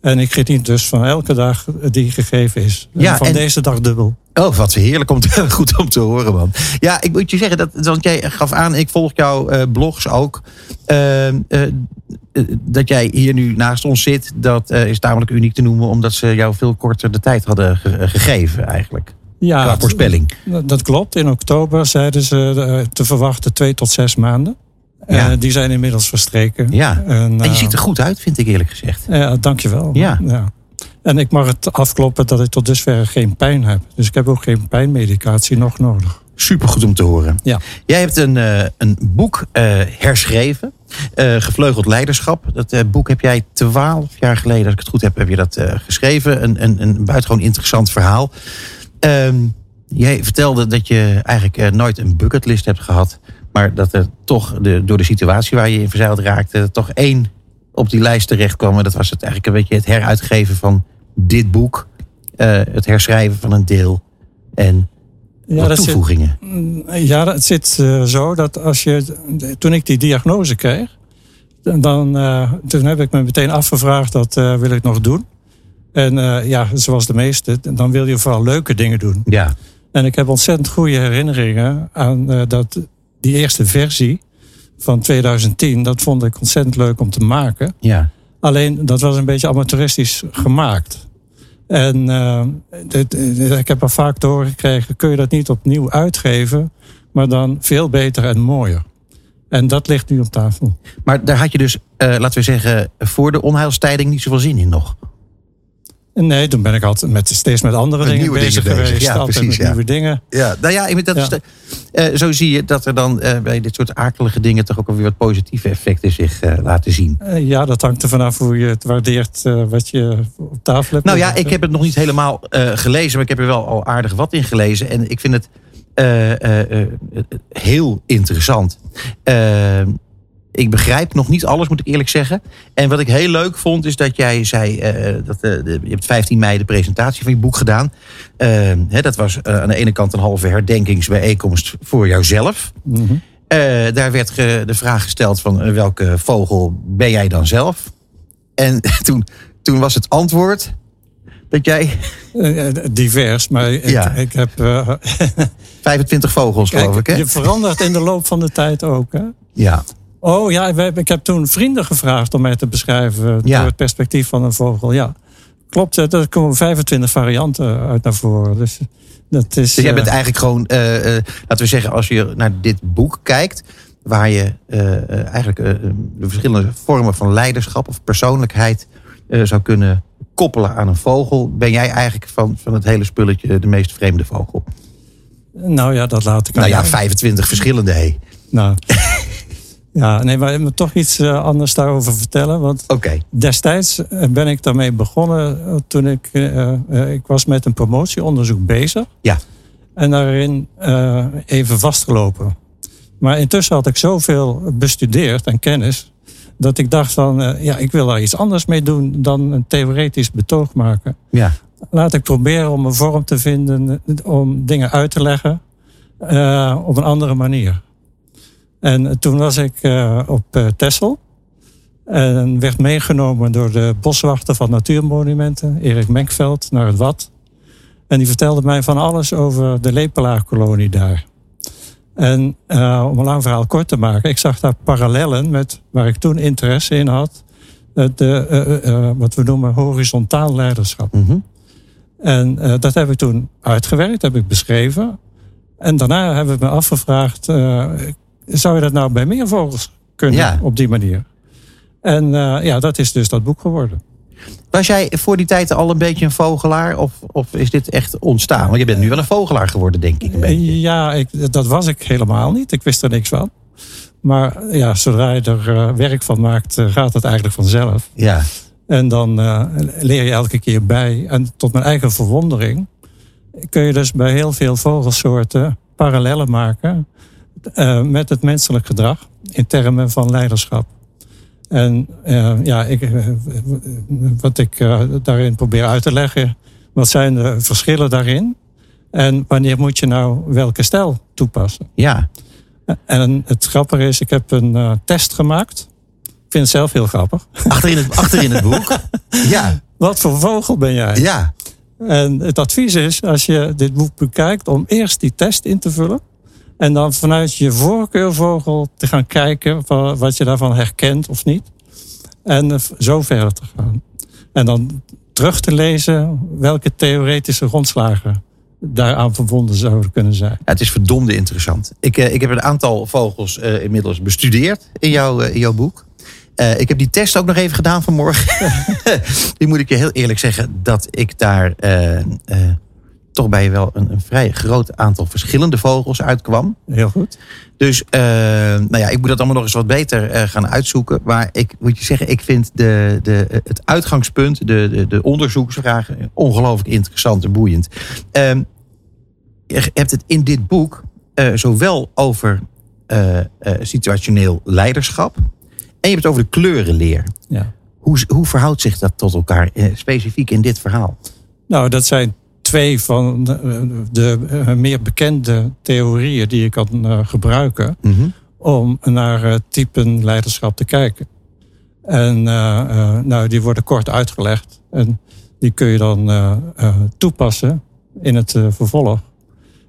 En ik geniet dus van elke dag die gegeven is. En van en- deze dag dubbel. Oh, wat heerlijk om te, goed om te horen, man. Ja, ik moet je zeggen, dat, want jij gaf aan, ik volg jouw eh, blogs ook. eh, eh, eh, dat jij hier nu naast ons zit, dat is tamelijk uniek te noemen, omdat ze jou veel korter de tijd hadden ge- gegeven, eigenlijk. Ja, Qua voorspelling. Dat dat klopt. In oktober zeiden ze te verwachten twee tot zes maanden. Ja. Die zijn inmiddels verstreken. Ja. En, En je ziet er goed uit, vind ik eerlijk gezegd. Ja, dankjewel. Ja. En ik mag het afkloppen dat ik tot dusver geen pijn heb. Dus ik heb ook geen pijnmedicatie nog nodig. Supergoed om te horen. Ja. Jij hebt een, eh, een boek eh, herschreven, eh, Gevleugeld Leiderschap. Dat boek heb jij twaalf jaar geleden, als ik het goed heb, heb je dat geschreven. Een, een, een buitengewoon interessant verhaal. Ehm, jij vertelde dat je eigenlijk nooit een bucketlist hebt gehad. Maar dat er toch de, door de situatie waar je in verzeild raakte, toch één op die lijst terecht kwam. En dat was het eigenlijk een beetje het heruitgeven van dit boek. eh, het herschrijven van een deel. En dat zit, toevoegingen. ja, het zit eh, zo dat als je. Toen ik die diagnose kreeg. Dan, eh, toen heb ik me meteen afgevraagd dat wil ik nog doen. En ja, zoals de meeste, dan wil je vooral leuke dingen doen. Ja, En ik heb ontzettend goede herinneringen aan dat, die eerste versie van 2010. Dat vond ik ontzettend leuk om te maken. ja. Alleen dat was een beetje amateuristisch gemaakt. En eh, ik heb er vaak te horen gekregen: kun je dat niet opnieuw uitgeven, maar dan veel beter en mooier. En dat ligt nu op tafel. Maar daar had je dus, eh, laten we zeggen, voor de onheilstijding niet zoveel zin in nog. Nee, toen ben ik altijd met, steeds met andere Met dingen nieuwe bezig dingen bezig, geweest. ja, altijd precies, met ja. nieuwe dingen. Ja, nou ja, dat is Ja. eh, zo zie je dat er dan eh, bij dit soort akelige dingen toch ook alweer wat positieve effecten zich eh, laten zien. Ja, dat hangt er vanaf hoe je het waardeert wat je op tafel hebt. Nou ja, ik heb het nog niet helemaal gelezen, maar ik heb er wel al aardig wat in gelezen. En ik vind het heel interessant. Ik begrijp nog niet alles, moet ik eerlijk zeggen. En wat ik heel leuk vond, is dat jij zei... eh, dat, eh, de- je hebt 15 mei de presentatie van je boek gedaan. Eh, hè, dat was aan de ene kant een halve herdenkingsbijeenkomst voor jouzelf. Mhm. Daar werd ge- de vraag gesteld van welke vogel ben jij dan zelf? En toen, toen was het antwoord dat jij divers, maar ik, Ja. ik heb. eh, 25 vogels geloof ik, hè? je verandert in de loop van de tijd ook. Hè? Ja, Oh ja, ik heb toen vrienden gevraagd om mij te beschrijven Ja. door het perspectief van een vogel. Ja, klopt. eh, Er komen 25 varianten uit naar voren. Dus dat is. dus jij bent eh, eigenlijk gewoon, eh, eh, laten we zeggen, als je naar dit boek kijkt, waar je eh, eh, eigenlijk eh, de verschillende vormen van leiderschap of persoonlijkheid eh, zou kunnen koppelen aan een vogel, ben jij eigenlijk van, van het hele spulletje de meest vreemde vogel. Nou ja, dat laat ik aan Nou ja, jou. 25 verschillende, hé. Nou. ja, nee, maar ik moet toch iets eh, anders daarover vertellen. Want Oké, destijds eh, ben ik daarmee begonnen eh, toen ik, ik was met een promotieonderzoek bezig. Ja. En daarin even vastgelopen. Maar intussen had ik zoveel bestudeerd en kennis. Dat ik dacht van, ja, ik wil daar iets anders mee doen dan een theoretisch betoog maken. ja. Laat ik proberen om een vorm te vinden om dingen uit te leggen op een andere manier. En toen was ik eh, op eh Texel. En werd meegenomen door de boswachter van Natuurmonumenten, Erik Menkveld, naar het Wad. En die vertelde mij van alles over de lepelaarkolonie daar. En eh, om een lang verhaal kort te maken, ik zag daar parallellen met waar ik toen interesse in had. Het, eh, wat we noemen horizontaal leiderschap. Mhm. En dat heb ik toen uitgewerkt, heb ik beschreven. En daarna hebben we me afgevraagd, zou je dat nou bij meer vogels kunnen Ja. op die manier? En eh, ja, dat is dus dat boek geworden. Was jij voor die tijd al een beetje een vogelaar? Of, of is dit echt ontstaan? Want je bent nu wel een vogelaar geworden, denk ik. Een beetje. Ja, ik, dat was ik helemaal niet. Ik wist er niks van. Maar ja, zodra je er eh, werk van maakt, eh, gaat het eigenlijk vanzelf. Ja. En dan eh, leer je elke keer bij. En tot mijn eigen verwondering kun je dus bij heel veel vogelsoorten parallellen maken eh, met het menselijk gedrag in termen van leiderschap. En eh, ja, ik, eh, wat ik daarin probeer uit te leggen, wat zijn de verschillen daarin? En wanneer moet je nou welke stijl toepassen? Ja. En het grappige is, ik heb een test gemaakt. Ik vind het zelf heel grappig. Achterin het, achterin het boek. Ja. Wat voor vogel ben jij? Ja. En het advies is, als je dit boek bekijkt, om eerst die test in te vullen. En dan vanuit je voorkeurvogel te gaan kijken wat je daarvan herkent of niet. En eh, zo verder te gaan. En dan terug te lezen welke theoretische grondslagen daaraan verbonden zouden kunnen zijn. Het is verdomde interessant. Ik, eh, ik heb een aantal vogels eh, inmiddels bestudeerd in, jouw in jouw boek. Ik heb die test ook nog even gedaan vanmorgen. die moet ik je heel eerlijk zeggen dat ik daar toch bij wel een, een vrij groot aantal verschillende vogels uitkwam. Heel goed. Dus eh, nou ja, ik moet dat allemaal nog eens wat beter eh, gaan uitzoeken. Maar ik moet je zeggen, ik vind de, de, het uitgangspunt, de, de, de onderzoeksvragen ongelooflijk interessant en boeiend. Ehm, je hebt het in dit boek eh, zowel over eh, eh, situationeel leiderschap. En je hebt het over de kleurenleer. Ja. Hoe, hoe verhoudt zich dat tot elkaar, eh, specifiek in dit verhaal? Nou, dat zijn twee van de, de, eh, meer bekende theorieën die je kan eh, gebruiken om naar eh, typen leiderschap te kijken. En nou, die worden kort uitgelegd en die kun je dan toepassen in het vervolg.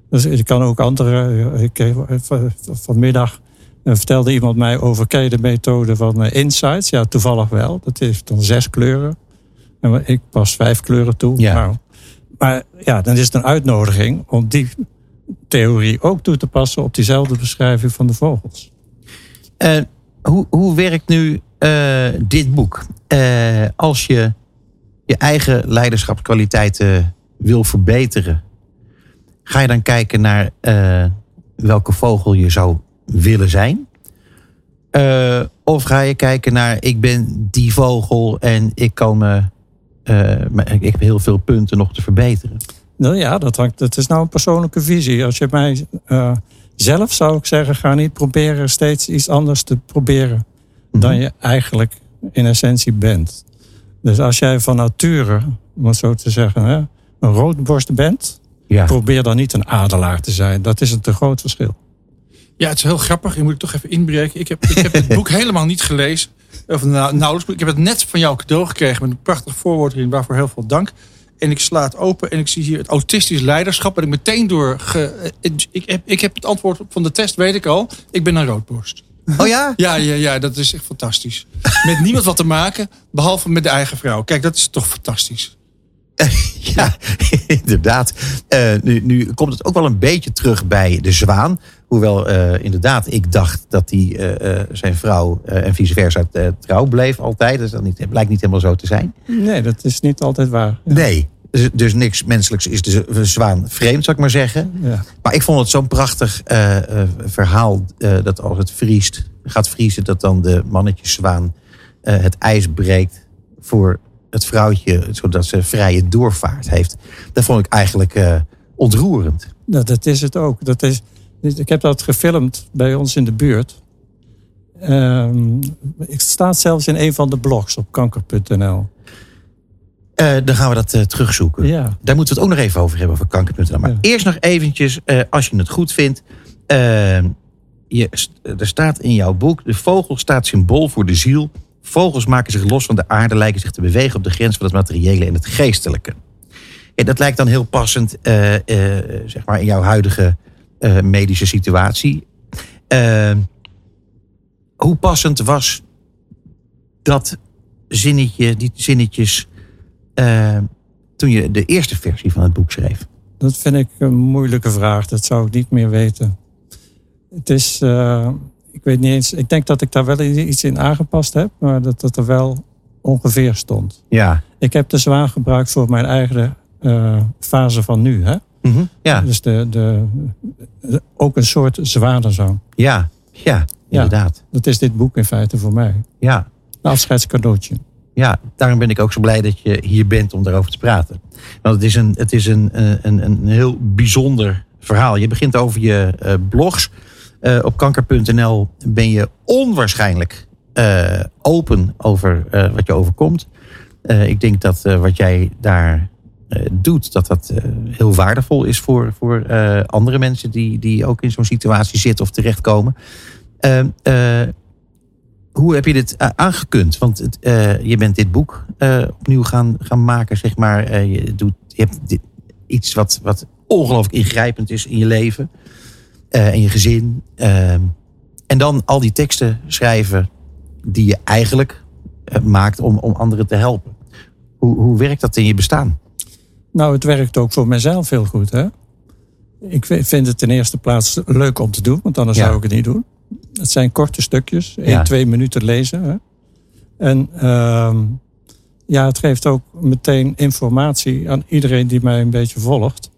Dus je kan ook andere. Ik, van- vanmiddag vertelde iemand mij over ken je de methode van Insights. Ja, toevallig wel. Dat heeft dan zes kleuren. En ik pas vijf kleuren toe. Ja. Nou, maar ja, dan is het een uitnodiging om die theorie ook toe te passen op diezelfde beschrijving van de vogels. Eh, hoe, hoe werkt nu eh, dit boek? Eh, als je je eigen leiderschapskwaliteiten wil verbeteren, ga je dan kijken naar welke vogel je zou willen zijn? Of ga je kijken naar ik ben die vogel en ik kan me, maar ik heb heel veel punten nog te verbeteren. Nou ja, dat, hangt, dat is nou een persoonlijke visie. Als je mij eh, zelf zou ik zeggen, ga niet proberen steeds iets anders te proberen dan je eigenlijk in essentie bent. Dus als jij van nature, om het zo te zeggen, hè, een roodborst bent, Ja. probeer dan niet een adelaar te zijn. Dat is een te groot verschil. Ja, het is heel grappig. Je moet ik toch even inbreken. Ik heb, ik heb het boek helemaal niet gelezen. Of nou, nauwelijks. Ik heb het net van jou cadeau gekregen met een prachtig voorwoord erin. Waarvoor heel veel dank. En ik sla het open en ik zie hier het autistisch leiderschap. En ik meteen door. Ge, ik, heb, ik heb het antwoord van de test, weet ik al. Ik ben een roodborst. Oh ja? Ja, ja, ja, dat is echt fantastisch. Met niemand wat te maken, behalve met de eigen vrouw. Kijk, dat is toch fantastisch. Ja, inderdaad. Eh, nu, nu komt het ook wel een beetje terug bij de zwaan. Hoewel eh, inderdaad ik dacht dat hij eh, eh, zijn vrouw en vice versa trouw bleef altijd. Dus dat niet, blijkt niet helemaal zo te zijn. Nee, dat is niet altijd waar. Nee, dus, dus niks menselijks is de z- zwaan vreemd, zou ik maar zeggen. Ja. Maar ik vond het zo'n prachtig verhaal dat als het vriest, gaat vriezen, dat dan de mannetjeszwaan het ijs breekt voor het vrouwtje, zodat ze vrije doorvaart heeft. Dat vond ik eigenlijk ontroerend. Nou, dat is het ook. Dat is, ik heb dat gefilmd bij ons in de buurt. Ehm, het staat zelfs in een van de blogs op kanker.nl. Eh, dan gaan we dat eh, terugzoeken. Ja. Daar moeten we het ook nog even over hebben, over kanker.nl. Maar Ja. eerst nog eventjes, eh, als je het goed vindt. eh, je, er staat in jouw boek, de vogel staat symbool voor de ziel. Vogels maken zich los van de aarde, lijken zich te bewegen op de grens van het materiële en het geestelijke. Ja, dat lijkt dan heel passend, zeg maar, in jouw huidige eh, medische situatie. Eh, hoe passend was dat zinnetje, die zinnetjes, eh, toen je de eerste versie van het boek schreef? Dat vind ik een moeilijke vraag. Dat zou ik niet meer weten. Het is, uh, ik weet niet eens, ik denk dat ik daar wel iets in aangepast heb, maar dat dat er wel ongeveer stond. Ja. Ik heb de zwaan gebruikt voor mijn eigen uh, fase van nu. Hè? Mm -hmm. Ja. Dus de, de, ook een soort zwanenzang. Ja, ja, inderdaad. Ja, dat is dit boek in feite voor mij. Ja. Een afscheidscadeautje. Ja, daarom ben ik ook zo blij dat je hier bent om daarover te praten. Want het is een, het is een, een, een heel bijzonder verhaal. Je begint over je uh, blogs. Uh, op kanker.nl ben je onwaarschijnlijk uh, open over wat je overkomt. ik denk dat wat jij daar doet, dat dat heel waardevol is voor, voor andere mensen die, die ook in zo'n situatie zitten of terechtkomen. hoe heb je dit aangekund? Want je bent dit boek opnieuw gaan, gaan maken, zeg maar. je, doet, je hebt dit, iets wat, wat ongelooflijk ingrijpend is in je leven en je gezin. Uh, en dan al die teksten schrijven die je eigenlijk maakt om, om anderen te helpen. Hoe, hoe werkt dat in je bestaan? Nou, het werkt ook voor mezelf heel goed. Hè? Ik vind het ten eerste plaats leuk om te doen, want anders ja. zou ik het niet doen. Het zijn korte stukjes, één, ja. twee minuten lezen. Hè? En uh, ja, het geeft ook meteen informatie aan iedereen die mij een beetje volgt.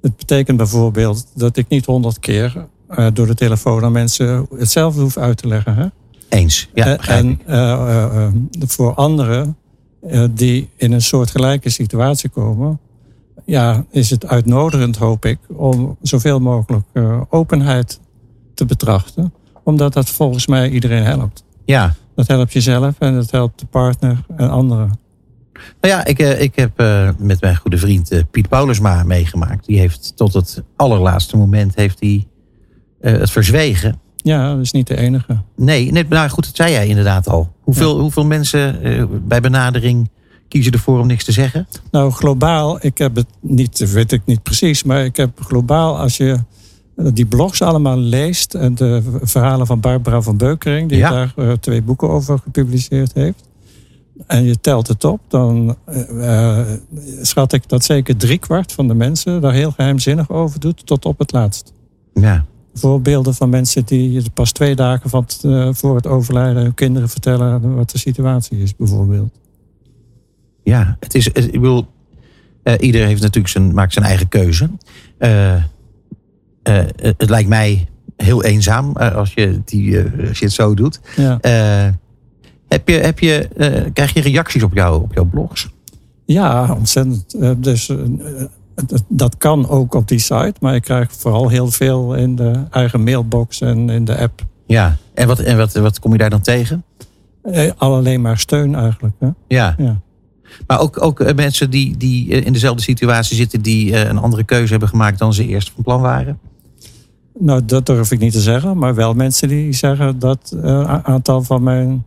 Het betekent bijvoorbeeld dat ik niet honderd keer uh, door de telefoon aan mensen hetzelfde hoef uit te leggen. Hè? Eens, ja. Uh, en uh, voor anderen die in een soortgelijke situatie komen, ja, is het uitnodigend, hoop ik, om zoveel mogelijk openheid te betrachten. Omdat dat volgens mij iedereen helpt. Ja. Dat helpt jezelf en dat helpt de partner en anderen. Nou ja, ik, ik heb met mijn goede vriend Piet Paulusma meegemaakt. Die heeft tot het allerlaatste moment heeft hij, het verzwegen. Ja, dat is niet de enige. Nee, nee nou goed, dat zei jij inderdaad al. Hoeveel, ja. hoeveel mensen bij benadering kiezen ervoor om niks te zeggen? Nou, globaal, ik heb het niet, weet ik niet precies, maar ik heb globaal, als je die blogs allemaal leest en de verhalen van Barbara van Beukering, die ja. daar uh, twee boeken over gepubliceerd heeft, en je telt het op, dan uh, schat ik dat zeker driekwart van de mensen daar heel geheimzinnig over doet, tot op het laatst. Ja. Voorbeelden van mensen die pas twee dagen van het, uh, voor het overlijden hun kinderen vertellen wat de situatie is, bijvoorbeeld. Ja, het is, ik bedoel, uh, ieder heeft natuurlijk zijn, maakt zijn eigen keuze. het lijkt mij heel eenzaam als je, die, als je het zo doet. Ja. Heb je, heb je, krijg je reacties op, jou, op jouw blogs? Ja, ontzettend. Dus dat kan ook op die site, maar ik krijg vooral heel veel in de eigen mailbox en in de app. Ja, en wat, en wat, wat kom je daar dan tegen? al alleen maar steun eigenlijk. Hè? Ja. ja. Maar ook, ook mensen die, die in dezelfde situatie zitten, die een andere keuze hebben gemaakt dan ze eerst van plan waren? Nou, dat durf ik niet te zeggen, maar wel mensen die zeggen dat een aantal van mijn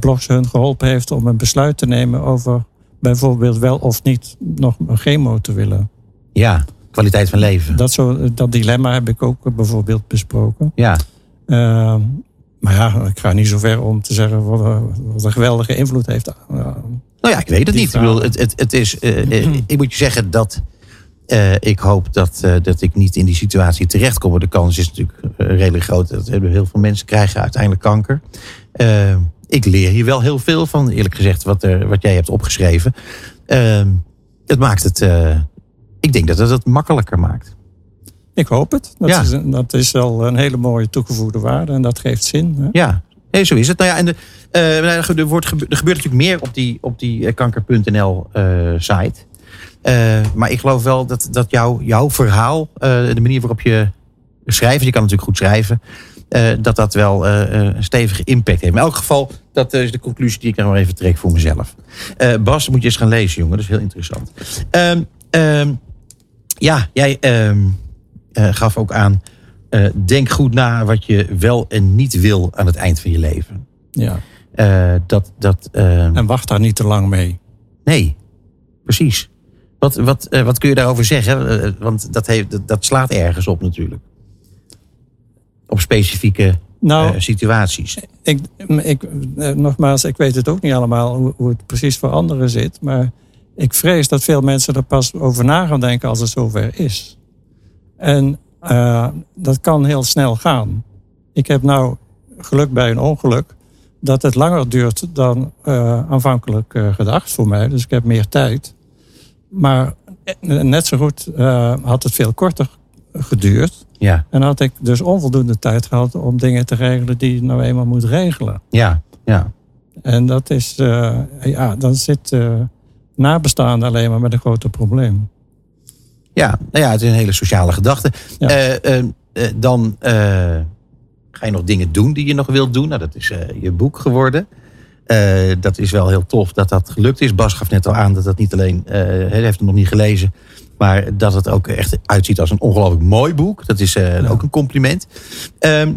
blogs hun geholpen heeft om een besluit te nemen over bijvoorbeeld wel of niet nog een chemo te willen. Ja, kwaliteit van leven. Dat, zo, dat dilemma heb ik ook bijvoorbeeld besproken. Ja. Uh, maar ja, ik ga niet zo ver om te zeggen wat, wat een geweldige invloed heeft. Nou ja, ik weet het niet. Ik, bedoel, het, het, het is, uh, ik moet je zeggen dat ik hoop dat, dat ik niet in die situatie terechtkom. De kans is natuurlijk redelijk groot dat heel veel mensen krijgen uiteindelijk kanker ik leer hier wel heel veel van, eerlijk gezegd, wat, er, wat jij hebt opgeschreven. Uh, het maakt het, ik denk dat het het makkelijker maakt. Ik hoop het. Dat, ja. is, dat is al een hele mooie toegevoegde waarde en dat geeft zin. Hè? Ja, nee, zo is het. Nou ja, en de, uh, er, wordt, er gebeurt natuurlijk meer op die, op die kanker.nl site. maar ik geloof wel dat, dat jouw jouw verhaal, de manier waarop je schrijft, je kan natuurlijk goed schrijven. Dat dat wel een stevige impact heeft. In elk geval, dat is de conclusie die ik maar even trek voor mezelf. Bas, moet je eens gaan lezen, jongen. Dat is heel interessant. Um, um, ja, jij um, gaf ook aan... denk goed na wat je wel en niet wil aan het eind van je leven. Ja. dat, dat, en wacht daar niet te lang mee. Nee, precies. Wat, wat, wat kun je daarover zeggen? want dat, heeft, dat, dat slaat ergens op natuurlijk op specifieke nou, situaties? Ik, ik, nogmaals, ik weet het ook niet allemaal hoe, hoe, het precies voor anderen zit. Maar ik vrees dat veel mensen er pas over na gaan denken als het zover is. En uh, dat kan heel snel gaan. Ik heb nou geluk bij een ongeluk dat het langer duurt dan uh, aanvankelijk uh, gedacht voor mij. Dus ik heb meer tijd. Maar net zo goed had het veel korter geduurd. Ja. En had ik dus onvoldoende tijd gehad om dingen te regelen die je nou eenmaal moet regelen. Ja, ja. En dat is, ja, dan zit nabestaande alleen maar met een groter probleem. Ja, nou ja, het is een hele sociale gedachte. Ja. Uh, uh, dan ga je nog dingen doen die je nog wilt doen. Nou, dat is je boek geworden. dat is wel heel tof dat dat gelukt is. Bas gaf net al aan dat dat niet alleen, hij heeft het nog niet gelezen, maar dat het ook echt uitziet als een ongelooflijk mooi boek. Dat is ja. ook een compliment. Ehm,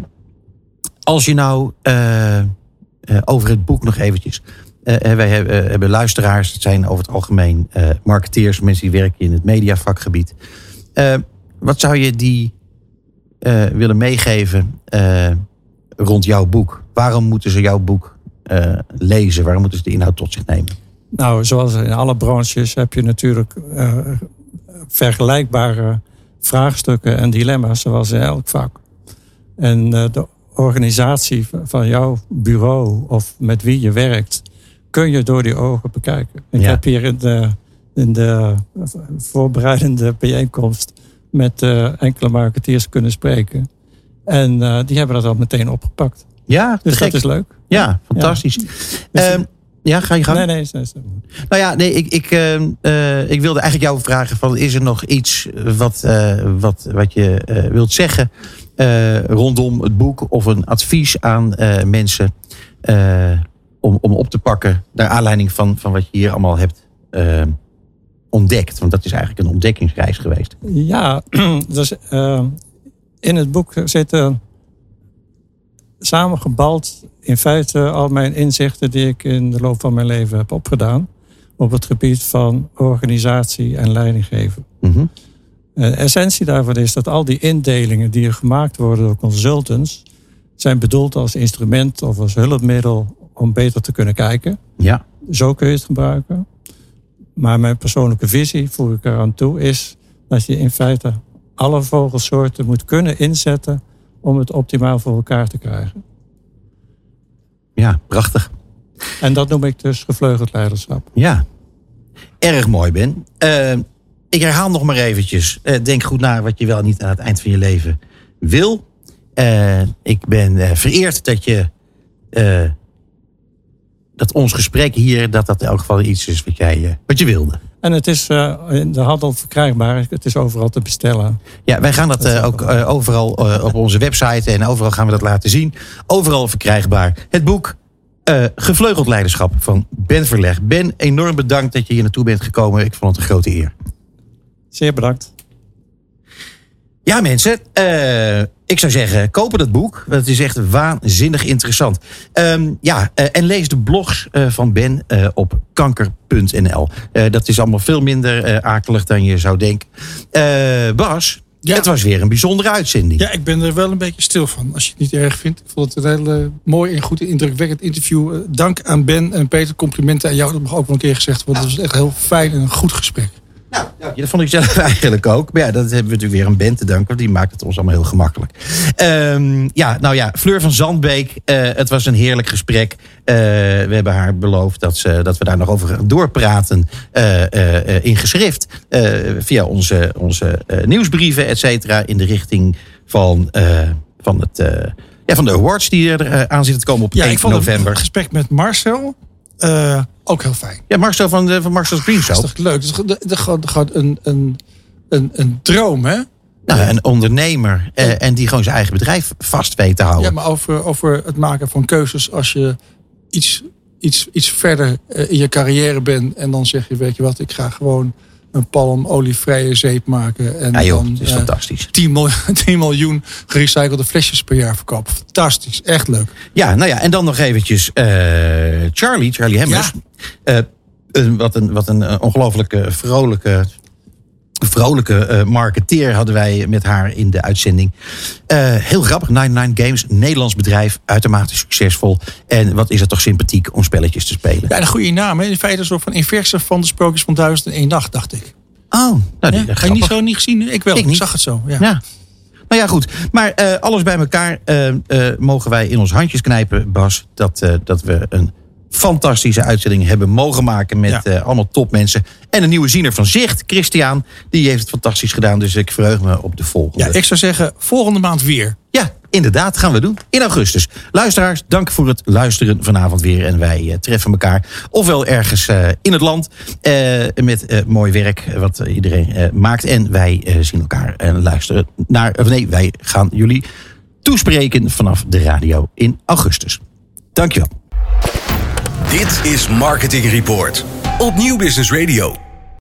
als je nou over het boek nog eventjes. Uh, wij hebben, hebben, luisteraars, het zijn over het algemeen marketeers, mensen die werken in het mediavakgebied. Wat zou je die willen meegeven rond jouw boek? Waarom moeten ze jouw boek lezen? Waarom moeten ze de inhoud tot zich nemen? Nou, zoals in alle branches heb je natuurlijk vergelijkbare vraagstukken en dilemma's, zoals in elk vak. En de organisatie van jouw bureau of met wie je werkt kun je door die ogen bekijken. Ik Ja. heb hier in de, in de voorbereidende bijeenkomst met eh, enkele marketeers kunnen spreken. En eh, die hebben dat al meteen opgepakt. Ja, Dus gek. dat is leuk. Ja, fantastisch. Dus- Ehm, ja, ga je gang. Nee, nee, nee, nee. Nou ja, nee, ik, ik, ehm, eh, ik wilde eigenlijk jou vragen: van, is er nog iets wat, wat, wat je wilt zeggen rondom het boek of een advies aan mensen om, om op te pakken naar aanleiding van, van wat je hier allemaal hebt eh, ontdekt? Want dat is eigenlijk een ontdekkingsreis geweest. Ja, dus eh, in het boek zitten samengebald in feite al mijn inzichten die ik in de loop van mijn leven heb opgedaan op het gebied van organisatie en leidinggeven. Mhm. De essentie daarvan is dat al die indelingen die er gemaakt worden door consultants zijn bedoeld als instrument of als hulpmiddel om beter te kunnen kijken. Ja, Zo kun je het gebruiken. Maar mijn persoonlijke visie, voeg ik eraan toe, is dat je in feite alle vogelsoorten moet kunnen inzetten om het optimaal voor elkaar te krijgen. ja, prachtig. En dat noem ik dus gevleugeld leiderschap. Ja, erg mooi Ben. Eh, ik herhaal nog maar eventjes. Eh, denk goed na wat je wel niet aan het eind van je leven wil. Eh, ik ben vereerd dat je... dat ons gesprek hier, dat dat in elk geval iets is wat, jij, eh, wat je wilde. En het is eh, in de handel verkrijgbaar. Het is overal te bestellen. Ja, wij gaan dat eh, ook overal op onze website en overal gaan we dat laten zien. Overal verkrijgbaar. Het boek Gevleugeld Leiderschap van Ben Verleg. Ben, enorm bedankt dat je hier naartoe bent gekomen. Ik vond het een grote eer. Zeer bedankt. Ja, mensen. Ik zou zeggen, kopen dat boek. want Het is echt waanzinnig interessant. Ehm, ja, eh, en lees de blogs eh, van Ben eh, op kanker.nl. Dat is allemaal veel minder akelig dan je zou denken. Bas, Ja. het was weer een bijzondere uitzending. Ja, ik ben er wel een beetje stil van. Als je het niet erg vindt. Ik vond het een hele mooi en goed en indrukwekkend interview. Dank aan Ben en Peter. Complimenten aan jou. Dat mag ook wel een keer gezegd worden. Het was echt heel fijn en een goed gesprek. Nou, je. dat vond ik zelf eigenlijk ook. Maar ja, dat hebben we natuurlijk weer een band te danken. want Die maakt het ons allemaal heel gemakkelijk. Ehm, ja, nou ja, Fleur van Zandbeek. eh, het was een heerlijk gesprek. Eh, we hebben haar beloofd dat, ze, dat we daar nog over gaan doorpraten. eh, eh, eh, in geschrift. eh, via onze, onze eh, nieuwsbrieven, et cetera. In de richting van, eh, van, het, eh, ja, van de awards die er aan zitten te komen op Ja, 1 ik vond november. het gesprek met Marcel eh, ook heel fijn. Ja, Marcel van, de, van Marcel's Green Dat is toch leuk. Het is gewoon een, een, een, een droom, hè? Nou, een ondernemer. eh, en die gewoon zijn eigen bedrijf vast weet te houden. Ja, maar over, over het maken van keuzes als je iets, iets, iets verder eh, in je carrière bent. En dan zeg je, weet je wat, ik ga gewoon een palmolievrije zeep maken. En Ja joh, dan het is eh, fantastisch. 10, miljoen, 10 miljoen gerecyclede flesjes per jaar verkopen. Fantastisch, echt leuk. Ja, nou ja, en dan nog eventjes eh, Charlie, Charlie Hemmers. Eh, wat een, wat een ongelooflijke, vrolijke, vrolijke eh, marketeer hadden wij met haar in de uitzending. Eh, heel grappig, 99 Games, Nederlands bedrijf, uitermate succesvol. En wat is het toch sympathiek om spelletjes te spelen. Ja, een goede naam. Hè? In feite een soort van inverse van de sprookjes van 1001 nacht, dacht ik. Oh, nou, die? Heb je niet zo niet gezien? Ik wel. Ik Ik, zag het zo. Ja. Ja. Nou ja, goed. Maar eh, alles bij elkaar mogen wij in ons handjes knijpen, Bas. Dat, dat we een fantastische uitzending hebben mogen maken met Ja. eh, allemaal topmensen. En een nieuwe ziener van Zicht, Christian. Die heeft het fantastisch gedaan. Dus ik verheug me op de volgende. Ja, ik zou zeggen, volgende maand weer. Ja, inderdaad, gaan we doen. In augustus. Luisteraars, dank voor het luisteren vanavond weer. En wij eh, treffen elkaar ofwel ergens eh, in het land met mooi werk wat iedereen maakt. En wij zien elkaar en luisteren naar. Of nee, wij gaan jullie toespreken vanaf de radio in augustus. Dankjewel. Dit is Marketing Report op Nieuw Business Radio.